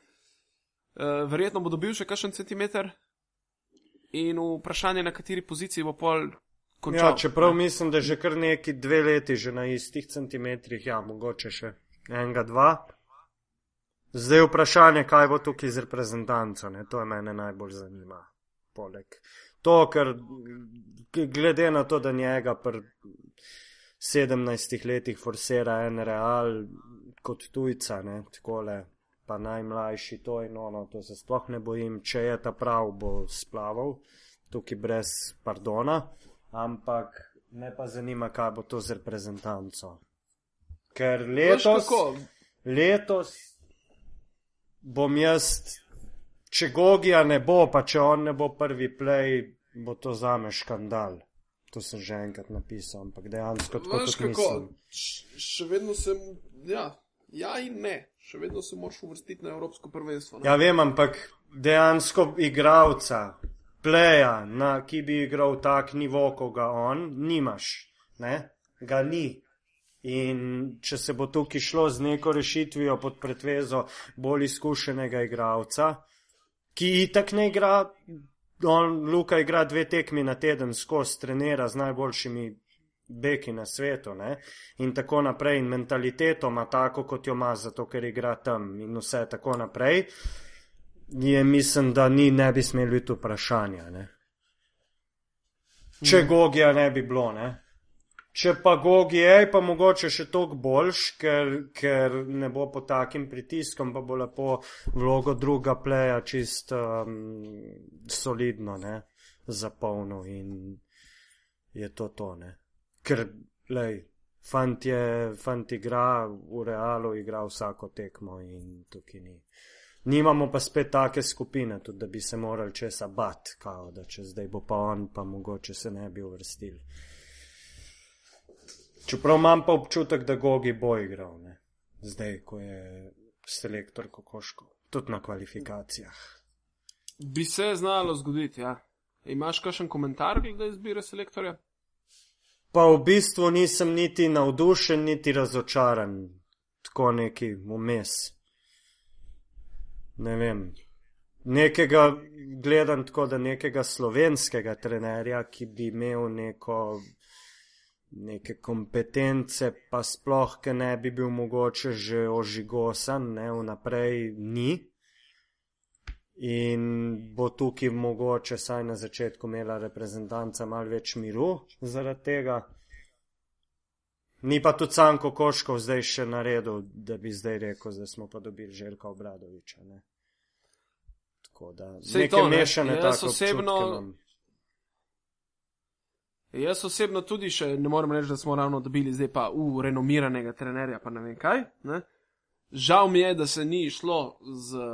[SPEAKER 1] uh, verjetno bo dobil še kakšen centimeter in vprašanje, na kateri poziciji bo pol končal.
[SPEAKER 2] Ja, čeprav mislim, da že kar neki dve leti že na istih centimetrih, ja, mogoče še enega, dva. Zdaj je vprašanje, kaj bo tukaj z reprezentanco, ne? to je mene najbolj zanima. Poleg to, ker glede na to, da njega pri 17 letih forsira en real kot tujca, ne, takole, pa najmlajši to in ono, to se sploh ne bojim, če je ta prav, bo splaval, tukaj brez pardona, ampak me pa zanima, kaj bo to z reprezentanco. Ker letos, letos bom jaz, če Gogija ne bo, pa če on ne bo prvi play, bo to zame škandal. To sem že enkrat napisal, ampak dejansko tako kot
[SPEAKER 1] kako?
[SPEAKER 2] mislim.
[SPEAKER 1] Še vedno sem, ja, ja in ne. Še vedno se moraš uvrstiti na Evropsko prvenstvo. ne.
[SPEAKER 2] Ja, vem, ampak dejansko igravca, pleja, na, ki bi igral tak nivo, kot ga on, nimaš, ne? ga ni. In če se bo tukaj šlo z neko rešitvijo pod pretvezo bolj izkušenega igralca, ki itak ne igra, on Luka igra dve tekmi na teden skozi, trenira z najboljšimi beki na svetu ne? in tako naprej, in mentaliteto ima tako, kot jo ima, zato ker igra tam in vse tako naprej, je mislim, da ni, ne bi smeli biti vprašanja. Ne? Če mm. Gogija ne bi bilo, ne. Če pa Gogi je, pa mogoče še toliko boljš, ker, ker ne bo pod takim pritiskom, pa bo lepo vlogo druga pleja čist um, solidno, ne, zapolnil in je to to, ne. Ker, lej, fant je, fant igra v realu, igra vsako tekmo in tukaj ni. Nimamo pa spet take skupine, tudi da bi se morali česa bat, kao, da če zdaj bo pa on, pa mogoče se ne bi uvrstili. Čeprav imam pa občutek, da Gogi bo igral, ne? zdaj, ko je selektor Kokoško, tudi na kvalifikacijah.
[SPEAKER 1] Bi se znalo zgoditi, ja. Imaš kakšen komentar glede izbire selektorja?
[SPEAKER 2] Pa v bistvu nisem niti navdušen, niti razočaran, tako neki vmes. Ne vem. Nekega gledam tako, da nekega slovenskega trenerja, ki bi imel neko, neke kompetence, pa sploh, ki ne bi bil mogoče že ožigosan, ne vnaprej, ni. In bo tukaj mogoče saj na začetku imela reprezentanca malo več miru zaradi tega. Ni pa tudi sam Kokoškov zdaj še naredil, da bi zdaj rekel, da smo pa dobili Željka Obradoviča. Ne? Tako da
[SPEAKER 1] Sej
[SPEAKER 2] neke
[SPEAKER 1] to, ne.
[SPEAKER 2] mešane
[SPEAKER 1] Jaz
[SPEAKER 2] take
[SPEAKER 1] osebno-
[SPEAKER 2] občutke imam.
[SPEAKER 1] Jaz osebno tudi še ne morem reči, da smo ravno dobili zdaj pa u renomiranega trenerja, pa ne vem kaj. Ne? Žal mi je, da se ni šlo z,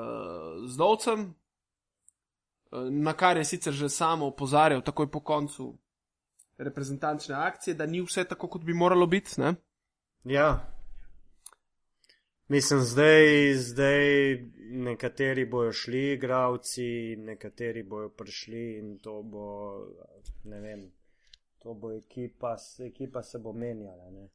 [SPEAKER 1] z Dovcem, eh, na kar je sicer že samo opozarjal takoj po koncu reprezentančne akcije, da ni vse tako, kot bi moralo biti. Ne?
[SPEAKER 2] Ja. Mislim, zdaj, zdaj nekateri bojo šli, igravci, nekateri bojo prišli in to bo, ne vem, to bo ekipa, ekipa se bo menjala. Ne?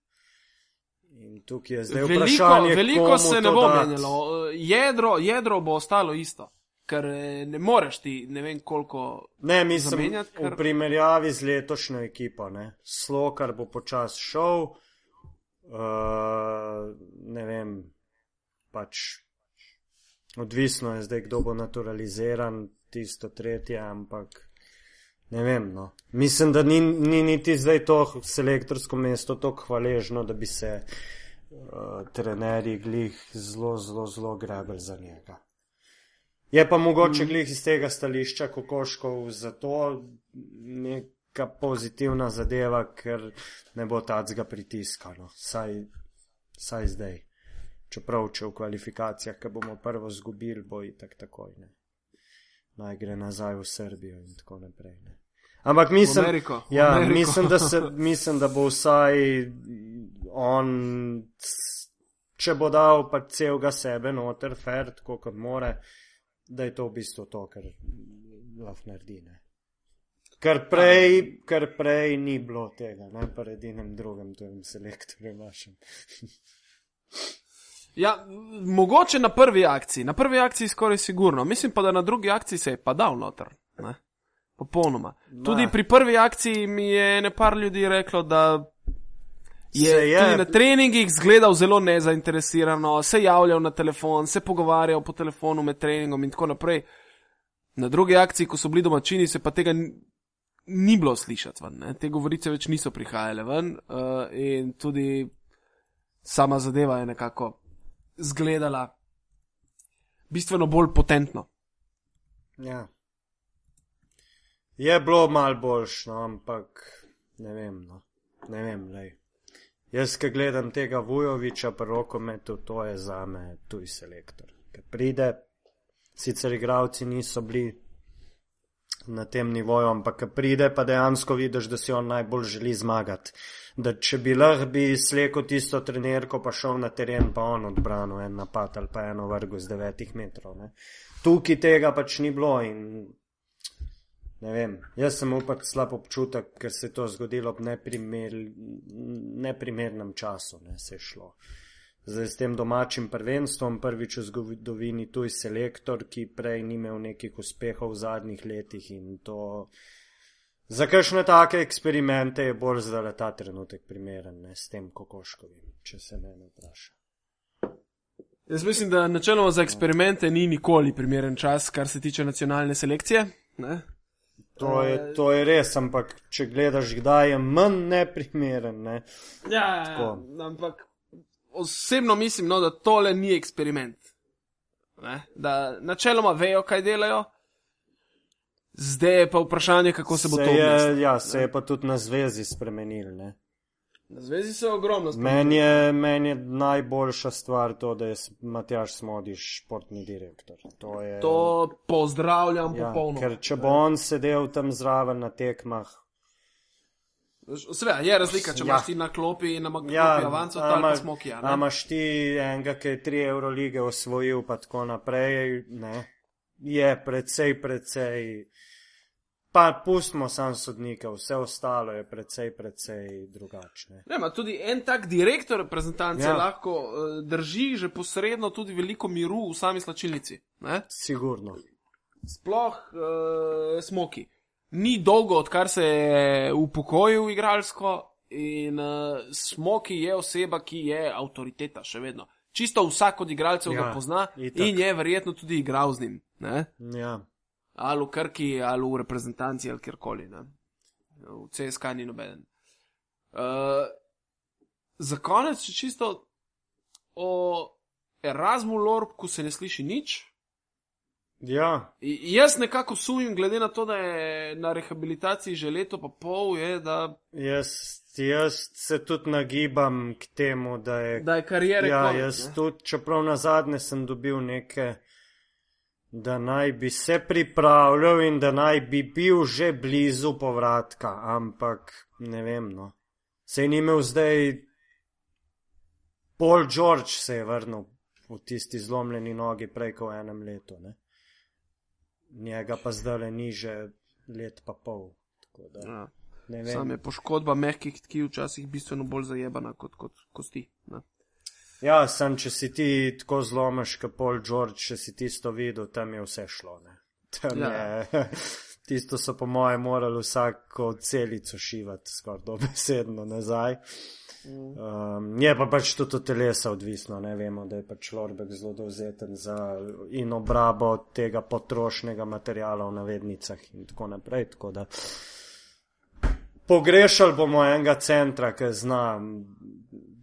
[SPEAKER 2] In tukaj je zdaj
[SPEAKER 1] Veliko,
[SPEAKER 2] vprašanje,
[SPEAKER 1] veliko se ne bo
[SPEAKER 2] dati.
[SPEAKER 1] menjalo. Jedro, jedro bo ostalo isto, ker eh, ne moreš ti ne vem koliko.
[SPEAKER 2] Ne, mislim,
[SPEAKER 1] zamenjati,
[SPEAKER 2] ker...
[SPEAKER 1] ker-
[SPEAKER 2] v primerjavi z letošnjo ekipo, ne. Slokar bo počas šel, uh, ne vem, pač odvisno je zdaj, kdo bo naturaliziran, tisto tretje, ampak ne vem. No. Mislim, da ni, ni niti zdaj to selektorsko mesto tako hvaležno, da bi se uh, trenerji glih zelo, zelo, zelo grebel za njega. Je pa mogoče mm. glih iz tega stališča kokoškov zato neka pozitivna zadeva, ker ne bo tacga pritiskano, saj, saj zdaj. Čeprav, če v kvalifikacijah, ki bomo prvo zgubili, bo itak takoj. Ne. Naj gre nazaj v Srbijo in tako naprej. Ne. Ampak mislim,
[SPEAKER 1] Ameriko,
[SPEAKER 2] ja,
[SPEAKER 1] Ameriko.
[SPEAKER 2] mislim, da se, mislim, da bo vsaj on, če bo dal pa celega sebe noter, fer, tako kot more, da je to v bistvu to, kar lahko naredi. Ne. Ker prej, ker prej ni bilo tega, ne pa edinem drugem, tujem selektorju našem.
[SPEAKER 1] Ja, mogoče na prvi akciji, na prvi akciji skoraj sigurno. Mislim pa, da na drugi akciji se je pa dal noter. Ne? Popolnoma. Tudi
[SPEAKER 2] Ma.
[SPEAKER 1] pri prvi akciji mi je nepar ljudi reklo, da je,
[SPEAKER 2] Se je.
[SPEAKER 1] tudi na treningih zgledal zelo nezainteresirano, se javljal na telefon, se pogovarjal po telefonu med treningom in tako naprej. Na drugi akciji, ko so bili domačini, se pa tega ni, ni bilo slišati ven. Ne? Te govorice več niso prihajale ven uh, in tudi sama zadeva je nekako zgledala bistveno bolj potentno.
[SPEAKER 2] Ja. Je bilo mal boljš, no, ampak ne vem, no. ne vem. Jaz, ki gledam tega Vujoviča pri rokometu, to je za me tuj selektor. Ker pride, sicer igravci niso bili na tem nivoju, ampak ko pride, pa dejansko vidiš, da si on najbolj želi zmagati. Da če bi lahko bi sleko tisto trenerko, pa šel na teren, pa on odbranil en napad ali pa eno vrgo z devetih metrov. Ne. Tukaj tega pač ni bilo in ne vem, jaz sem pač slab občutek, ker se je to zgodilo ob neprimer, neprimernem času, ne se je šlo. Zdaj s tem domačim prvenstvom, prvič v zgodovini tuj selektor, ki prej ni imel nekih uspehov v zadnjih letih in to. Za kakšne take eksperimente je bolj zdaj ta trenutek primeren, ne s tem kokoškovim, če se mene vpraša.
[SPEAKER 1] Jaz mislim, da načeloma za eksperimente ni nikoli primeren čas, kar se tiče nacionalne selekcije. Ne?
[SPEAKER 2] To je, to je res, ampak če gledaš, kdaj je manj neprimeren, ne.
[SPEAKER 1] Ja, ja, ja,
[SPEAKER 2] Tako.
[SPEAKER 1] ampak osebno mislim, no, da tole ni eksperiment. Ne? Da načeloma vejo, kaj delajo, zdaj je pa vprašanje, kako se bo
[SPEAKER 2] se
[SPEAKER 1] to
[SPEAKER 2] je,
[SPEAKER 1] obneslo.
[SPEAKER 2] ja, se je pa tudi na zvezi spremenil, ne.
[SPEAKER 1] Na zvezi se je ogromno spremenilo.
[SPEAKER 2] Meni je, men je najboljša stvar to, da je Matjaš Smodiš športni direktor. To je,
[SPEAKER 1] To pozdravljam
[SPEAKER 2] ja,
[SPEAKER 1] popolnoma.
[SPEAKER 2] ker če bo on sedel tam zraven na tekmah,
[SPEAKER 1] Seveda, je razlika, če
[SPEAKER 2] Ja.
[SPEAKER 1] imaš ti na klopi in na klopi
[SPEAKER 2] ja,
[SPEAKER 1] avanco,
[SPEAKER 2] a
[SPEAKER 1] ali pa
[SPEAKER 2] imaš-
[SPEAKER 1] smokija.
[SPEAKER 2] a imaš ti enega, ki je tri Eurolige osvojil, pa tako naprej, ne, je precej, precej. Pa pustimo sam sodnika, vse ostalo je precej, precej drugačne.
[SPEAKER 1] Ne, ma tudi en tak direktor reprezentance
[SPEAKER 2] Ja.
[SPEAKER 1] ja. lahko uh, drži že posredno tudi veliko miru v sami slačilnici. Ne?
[SPEAKER 2] Sigurno.
[SPEAKER 1] Sploh uh, smoki. Ni dolgo, odkar se je upokojil igralsko in uh, smoki je oseba, ki je avtoriteta še vedno. Čisto vsak od igralcev ja, ga pozna
[SPEAKER 2] itak.
[SPEAKER 1] in je verjetno tudi igral z njim. Ne?
[SPEAKER 2] Ja.
[SPEAKER 1] ali v Krki, ali v reprezentanci, ali kjerkoli. Ne? V CSK ni noben. Uh, za konec čisto o Erasmu Lorku se ne sliši nič.
[SPEAKER 2] Ja,
[SPEAKER 1] jaz nekako sumim, glede na to, da je na rehabilitaciji že leto pa pol, je, da,
[SPEAKER 2] jaz, jaz se tudi nagibam k temu, da je.
[SPEAKER 1] da je karijera
[SPEAKER 2] ja,
[SPEAKER 1] konec.
[SPEAKER 2] jaz
[SPEAKER 1] ne.
[SPEAKER 2] tudi, čeprav na zadnje sem dobil neke, da naj bi se pripravljal in da naj bi bil že blizu povratka, ampak ne vem, no. Se ni imel zdaj. Paul George se je vrnil v tisti zlomljeni nogi prej kot v enem letu, ne. Njega pa zdaj le ni že let pa pol.
[SPEAKER 1] Ja. Sam je poškodba mehkih tkiv včasih bistveno bolj zajebana kot, kot kosti. Ne?
[SPEAKER 2] Ja, sem, če si ti tako zlomiš, kot Paul George, če si tisto videl, tam je vse šlo. Ne? Tam
[SPEAKER 1] Ja.
[SPEAKER 2] je, tisto so po mojem morali vsako celico šivati, skoraj dobesedno nazaj. Um, je pa pač tudi od telesa odvisno, ne vemo, da je pač Lorbek zelo dovzeten za in obrabo tega potrošnega materijala v navednicah in tako naprej. Tako da pogrešali bomo enega centra, ki zna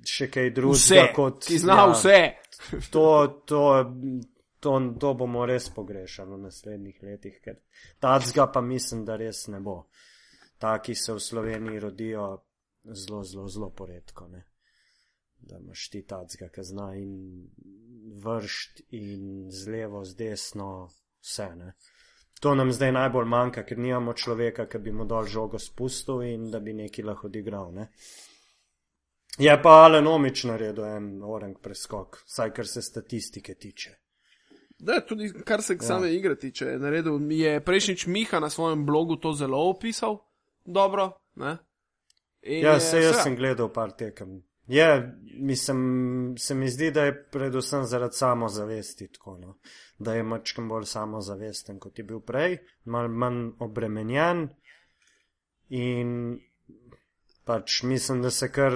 [SPEAKER 2] še kaj
[SPEAKER 1] Vse,
[SPEAKER 2] drugega kot
[SPEAKER 1] ki zna
[SPEAKER 2] ja,
[SPEAKER 1] vse.
[SPEAKER 2] To, to, to, to bomo res pogrešali v naslednjih letih, ker tacga pa mislim, da res ne bo. Taki se v Sloveniji rodijo zelo, zelo, zelo poredko. Ne? Da imaš ti tacga, ki zna in vršt in z levo, z desno, vse. Ne? To nam zdaj najbolj manjka, ker nimamo človeka, ki bi mu dol žogo spustil in da bi neki lahko odigral. Ne? Je pa Alenomič naredil en orang preskok, vsaj kar se statistike tiče.
[SPEAKER 1] Da, tudi kar se ja. same igre tiče, je naredil. Je prejšnjič Miha na svojem blogu to zelo opisal, dobro. Ne? In
[SPEAKER 2] Ja, se jaz
[SPEAKER 1] se-
[SPEAKER 2] sem gledal par tekem. Je, mislim, se mi zdi, da je predvsem zaradi samozavesti tako, no. da je mačkam bolj samozavesten, kot je bil prej, mal manj obremenjen in pač mislim, da se kar,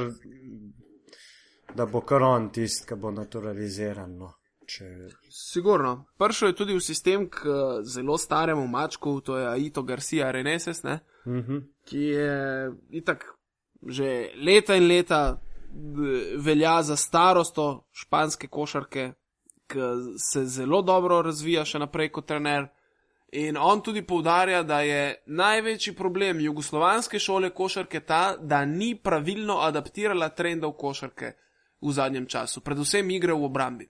[SPEAKER 2] da bo kar on tist, ki bo naturaliziran. No. Če,
[SPEAKER 1] Sigurno. Prišel je tudi v sistem k eh, zelo staremu mačku, to je Aito Garcia Reneses, ne?
[SPEAKER 2] mhm.
[SPEAKER 1] ki je itak že leta in leta d- velja za starosto španske košarke, ki se zelo dobro razvija še naprej kot trener. In on tudi poudarja, da je največji problem jugoslovanske šole košarke ta, da ni pravilno adaptirala trendov košarke v zadnjem času, predvsem igre v obrambi.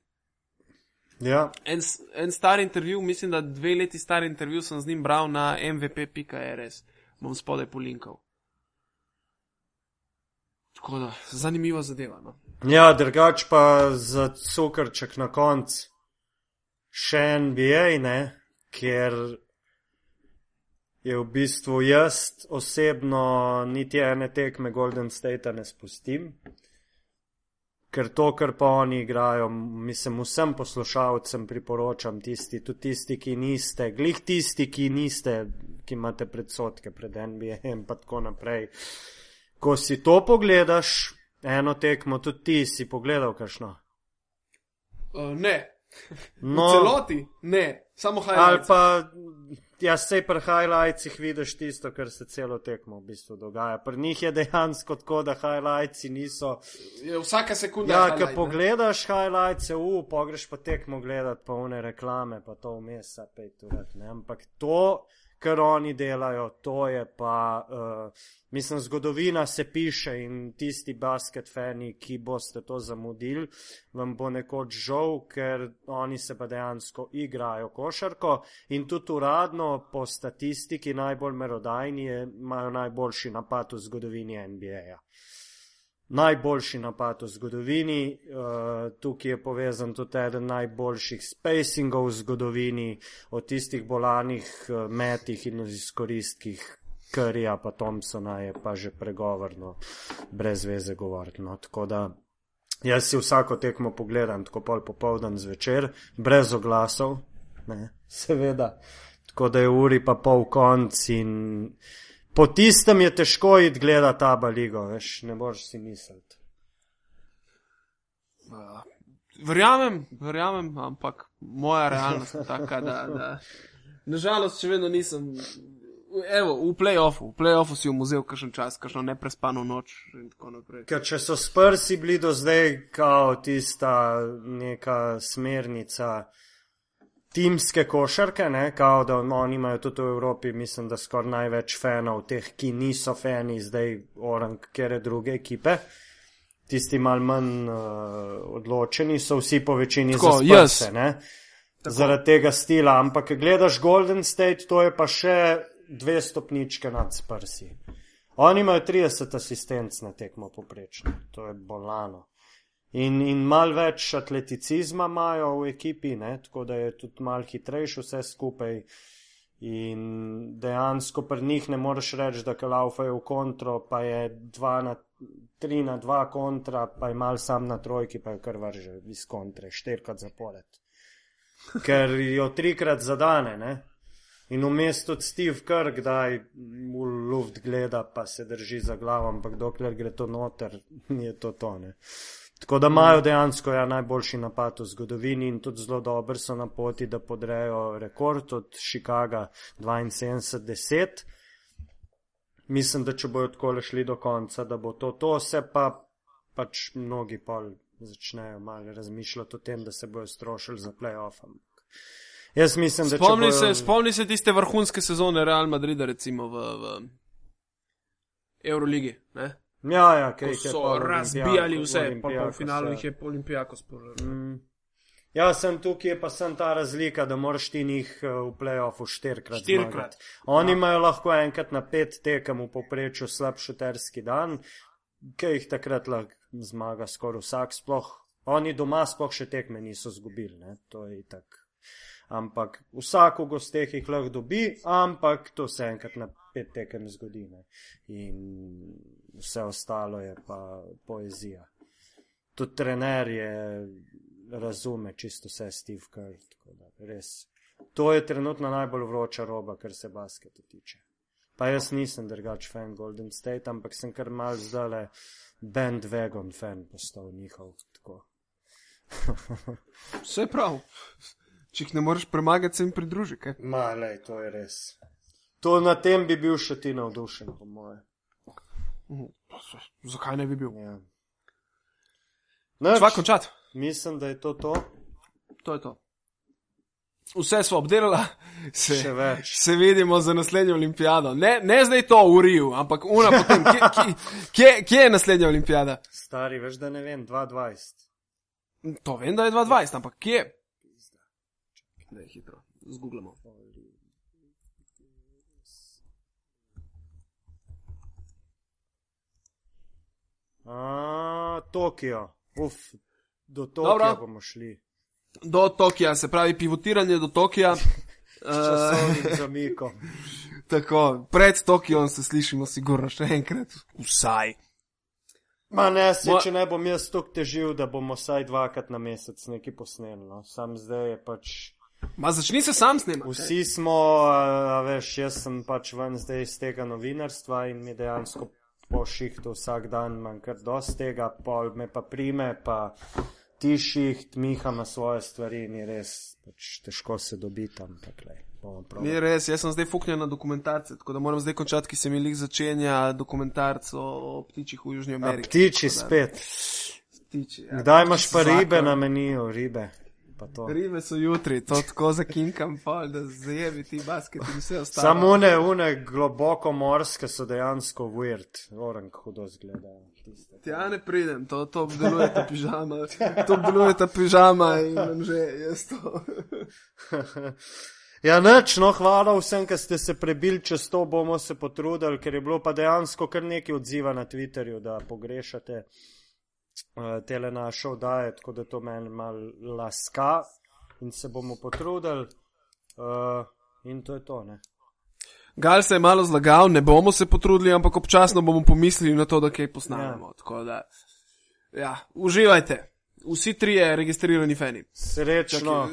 [SPEAKER 2] Ja,
[SPEAKER 1] En, en star intervju, mislim, da dve leti star intervju sem z njim bral na mvp.rs, bom spodaj polinkal. Tako da, zanimiva zadeva. No?
[SPEAKER 2] Ja, drugač pa za cukrček na koncu še NBA, ne, ker je v bistvu jaz osebno niti ene tekme Golden State ne spustim. Ker to, kar pa oni igrajo, mislim, vsem poslušalcem priporočam, tisti, tudi tisti, ki niste, glih tisti, ki niste, ki imate predsotke pred NBA in pa tako naprej. Ko si to pogledaš, eno tekmo, tudi ti si pogledal, kakšno.
[SPEAKER 1] Uh, ne,
[SPEAKER 2] No,
[SPEAKER 1] v celoti ne, samo
[SPEAKER 2] ali
[SPEAKER 1] highlights.
[SPEAKER 2] pa, ja, sej pri highlightsih vidiš tisto, kar se celo tekmo v bistvu dogaja. Pri njih je dejansko tako, da highlightsi niso.
[SPEAKER 1] Je vsaka sekunda.
[SPEAKER 2] Ja, ko
[SPEAKER 1] ne.
[SPEAKER 2] pogledaš highlights, u, pogreš pa tekmo gledati, pa une reklame, pa to vmes, apej turat, ne. Ampak to, kar oni delajo, to je pa, uh, mislim, zgodovina se piše in tisti basket fani, ki boste to zamudili, vam bo nekoč žal, ker oni se pa dejansko igrajo košarko in tudi uradno po statistiki najbolj merodajni je, imajo najboljši napad v zgodovini NBA-ja najboljši napad v zgodovini, uh, tukaj je povezan tudi eden najboljših spacingov v zgodovini, o tistih bolanih uh, metih in izkoristkih Curryja pa Thompsona je pa že pregovorno, brez veze govoriti. No. Tako da jaz si vsako tekmo pogledam, tako pol popoldan zvečer, brez oglasov, ne, seveda. Tako da je uri pa pol konc in po tistem je težko iti gledati ta ligo, veš, ne boš si misliti.
[SPEAKER 1] Uh, verjamem, verjamem, ampak moja realnost je taka, da, da nažalost še vedno nisem. Evo, v playoffu, v playoffu si vzel kakšen čas, kakšno neprespano noč in tako naprej.
[SPEAKER 2] Ker če so sprsi bili do zdaj kao tista neka smernica timske košarke, ne, kao da no, oni imajo tudi v Evropi, mislim, da skoraj največ fanov, teh, ki niso fani, zdaj orang, kere druge ekipe. Tisti mal manj uh, odločeni so vsi po večini
[SPEAKER 1] Tako,
[SPEAKER 2] za sprse, ne. Zaradi tega stila, ampak ker gledaš Golden State, to je pa še dve stopničke nad sprsi. Oni imajo 30 asistenc na tekmo poprečno, to je bolano. In, in mal več atleticizma imajo v ekipi, ne? tako da je tudi mal hitrejši vse skupaj. In dejansko pri njih ne moreš reči, da kalaufajo v kontro, pa je 2 na 3 na 2 kontra, pa je mal sam na trojki, pa je kar vrže iz kontre, štirikrat zapored. Ker jo trikrat zadane, ne? In vmes tudi Steve Kerr, kdaj v luft gleda, pa se drži za glavo, ampak dokler gre to noter, je to tone. Tako da imajo dejansko ja, najboljši napad v zgodovini in tudi zelo dobro so na poti, da podrejo rekord od Chicaga 72-10. Mislim, da če bojo tako le šli do konca, da bo to to, se pa pač mnogi pol začnejo malo razmišljati o tem, da se bojo strošili za playoff. Jaz mislim, da
[SPEAKER 1] Spomni,
[SPEAKER 2] če
[SPEAKER 1] se,
[SPEAKER 2] bojo...
[SPEAKER 1] spomni se tiste vrhunske sezone Real Madrida, recimo v, v Euroligi. Ne?
[SPEAKER 2] Ja, ja, kaj
[SPEAKER 1] so
[SPEAKER 2] pol
[SPEAKER 1] razbijali vse, pa po
[SPEAKER 2] Olimpijakos,
[SPEAKER 1] finalu
[SPEAKER 2] ja.
[SPEAKER 1] jih je Olimpijako spožil.
[SPEAKER 2] Mm. Ja, sem tukaj, pa sem ta razlika, da moraš ti njih eh, v playoffu štirikrat.
[SPEAKER 1] Štirikrat.
[SPEAKER 2] Oni imajo lahko enkrat na pet tekem v poprečju slab šuterski dan, ki jih takrat lahko zmaga skoraj vsak. Sploh oni doma sploh še tekme niso zgubili, ne? to je itak. Ampak vsak v gosteh jih lahko dobi, ampak to se enkrat na pet tekem zgodi. Ne? In vse ostalo je pa poezija. Tudi trener je razume čisto vse Steve Kerr. tako da Res. To je trenutno najbolj vroča roba, kar se basketa tiče. Pa jaz nisem drugač fan Golden State, ampak sem kar mal zdale bandwagon fan postal njihov.
[SPEAKER 1] Vse prav. Če jih ne moreš premagati, se jim pridruži. Kaj?
[SPEAKER 2] Ma, lej, to je res. To na tem bi bil še ti navdušen, po moje.
[SPEAKER 1] Zakaj ne bi bil?
[SPEAKER 2] Ja.
[SPEAKER 1] Sva končati.
[SPEAKER 2] mislim, da je to to.
[SPEAKER 1] To je to. Vse smo obdelali, se, se vidimo za naslednjo olimpijado. Ne, ne zdaj to v Riju, ampak una potem. Kje, kje, kje, kje je naslednja olimpijada?
[SPEAKER 2] Stari, veš, da ne vem, 2-20.
[SPEAKER 1] To vem, da je 22, ampak kje? Da je hitro, zgooglamo.
[SPEAKER 2] A, Tokio. Uf, do Tokija
[SPEAKER 1] Dobro.
[SPEAKER 2] bomo šli.
[SPEAKER 1] Do Tokija, se pravi pivotiranje do Tokija. Uh,
[SPEAKER 2] časovnim zamikom.
[SPEAKER 1] tako, pred Tokijem se slišimo, sigurno še enkrat. Vsaj.
[SPEAKER 2] Ma ne, se,
[SPEAKER 1] Mo-
[SPEAKER 2] če ne bom jaz tok težil, da bomo vsaj dvakrat na mesec nekaj posneli. No. Sam zdaj je pač.
[SPEAKER 1] Ma začni se sam snemati.
[SPEAKER 2] Vsi smo, a, a veš, jaz sem pač ven zdaj iz tega novinarstva in mi dejansko po šihtu vsak dan manj kar dosti tega, pol me pa prime, pa ti šiht, Miha ima svoje stvari in je res pač težko se dobiti tam.
[SPEAKER 1] Ni res, jaz sem zdaj fuknjen na dokumentarce, tako da moram zdaj končati, ki se mi lih začenja dokumentarc o, ptičih v Južni
[SPEAKER 2] A
[SPEAKER 1] Ameriki.
[SPEAKER 2] ptiči
[SPEAKER 1] Tako da-
[SPEAKER 2] spet.
[SPEAKER 1] Ptiči, ja.
[SPEAKER 2] Kdaj imaš pa
[SPEAKER 1] Zakon.
[SPEAKER 2] ribe na meniju, ribe?
[SPEAKER 1] Ribe so jutri, to tako zakinkam, pol, da zajebi ti basket in vse ostalo.
[SPEAKER 2] Samo one, one globoko morske so dejansko weird, orang hudo zgledajo. tiste.
[SPEAKER 1] Tja ne pridem, to, to obdeluje ta pižama, to obdeluje ta pižama in vem že, jaz to.
[SPEAKER 2] Ja, nič, no, hvala vsem, ki ste se prebili čez to, bomo se potrudili, ker je bilo pa dejansko kar nekaj odziva na Twitterju, da pogrešate uh, tele naše oddaje, tako da to meni mal laska in se bomo potrudili. Uh, in to je to, ne.
[SPEAKER 1] Gal se je malo zlagal, ne bomo se potrudili, ampak občasno bomo pomislili na to, da kaj posnamemo. Ja. Da, ja, uživajte. Vsi trije registrirani fani.
[SPEAKER 2] Srečno.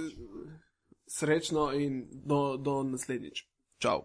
[SPEAKER 1] Srečno in do, do naslednjič. Čau.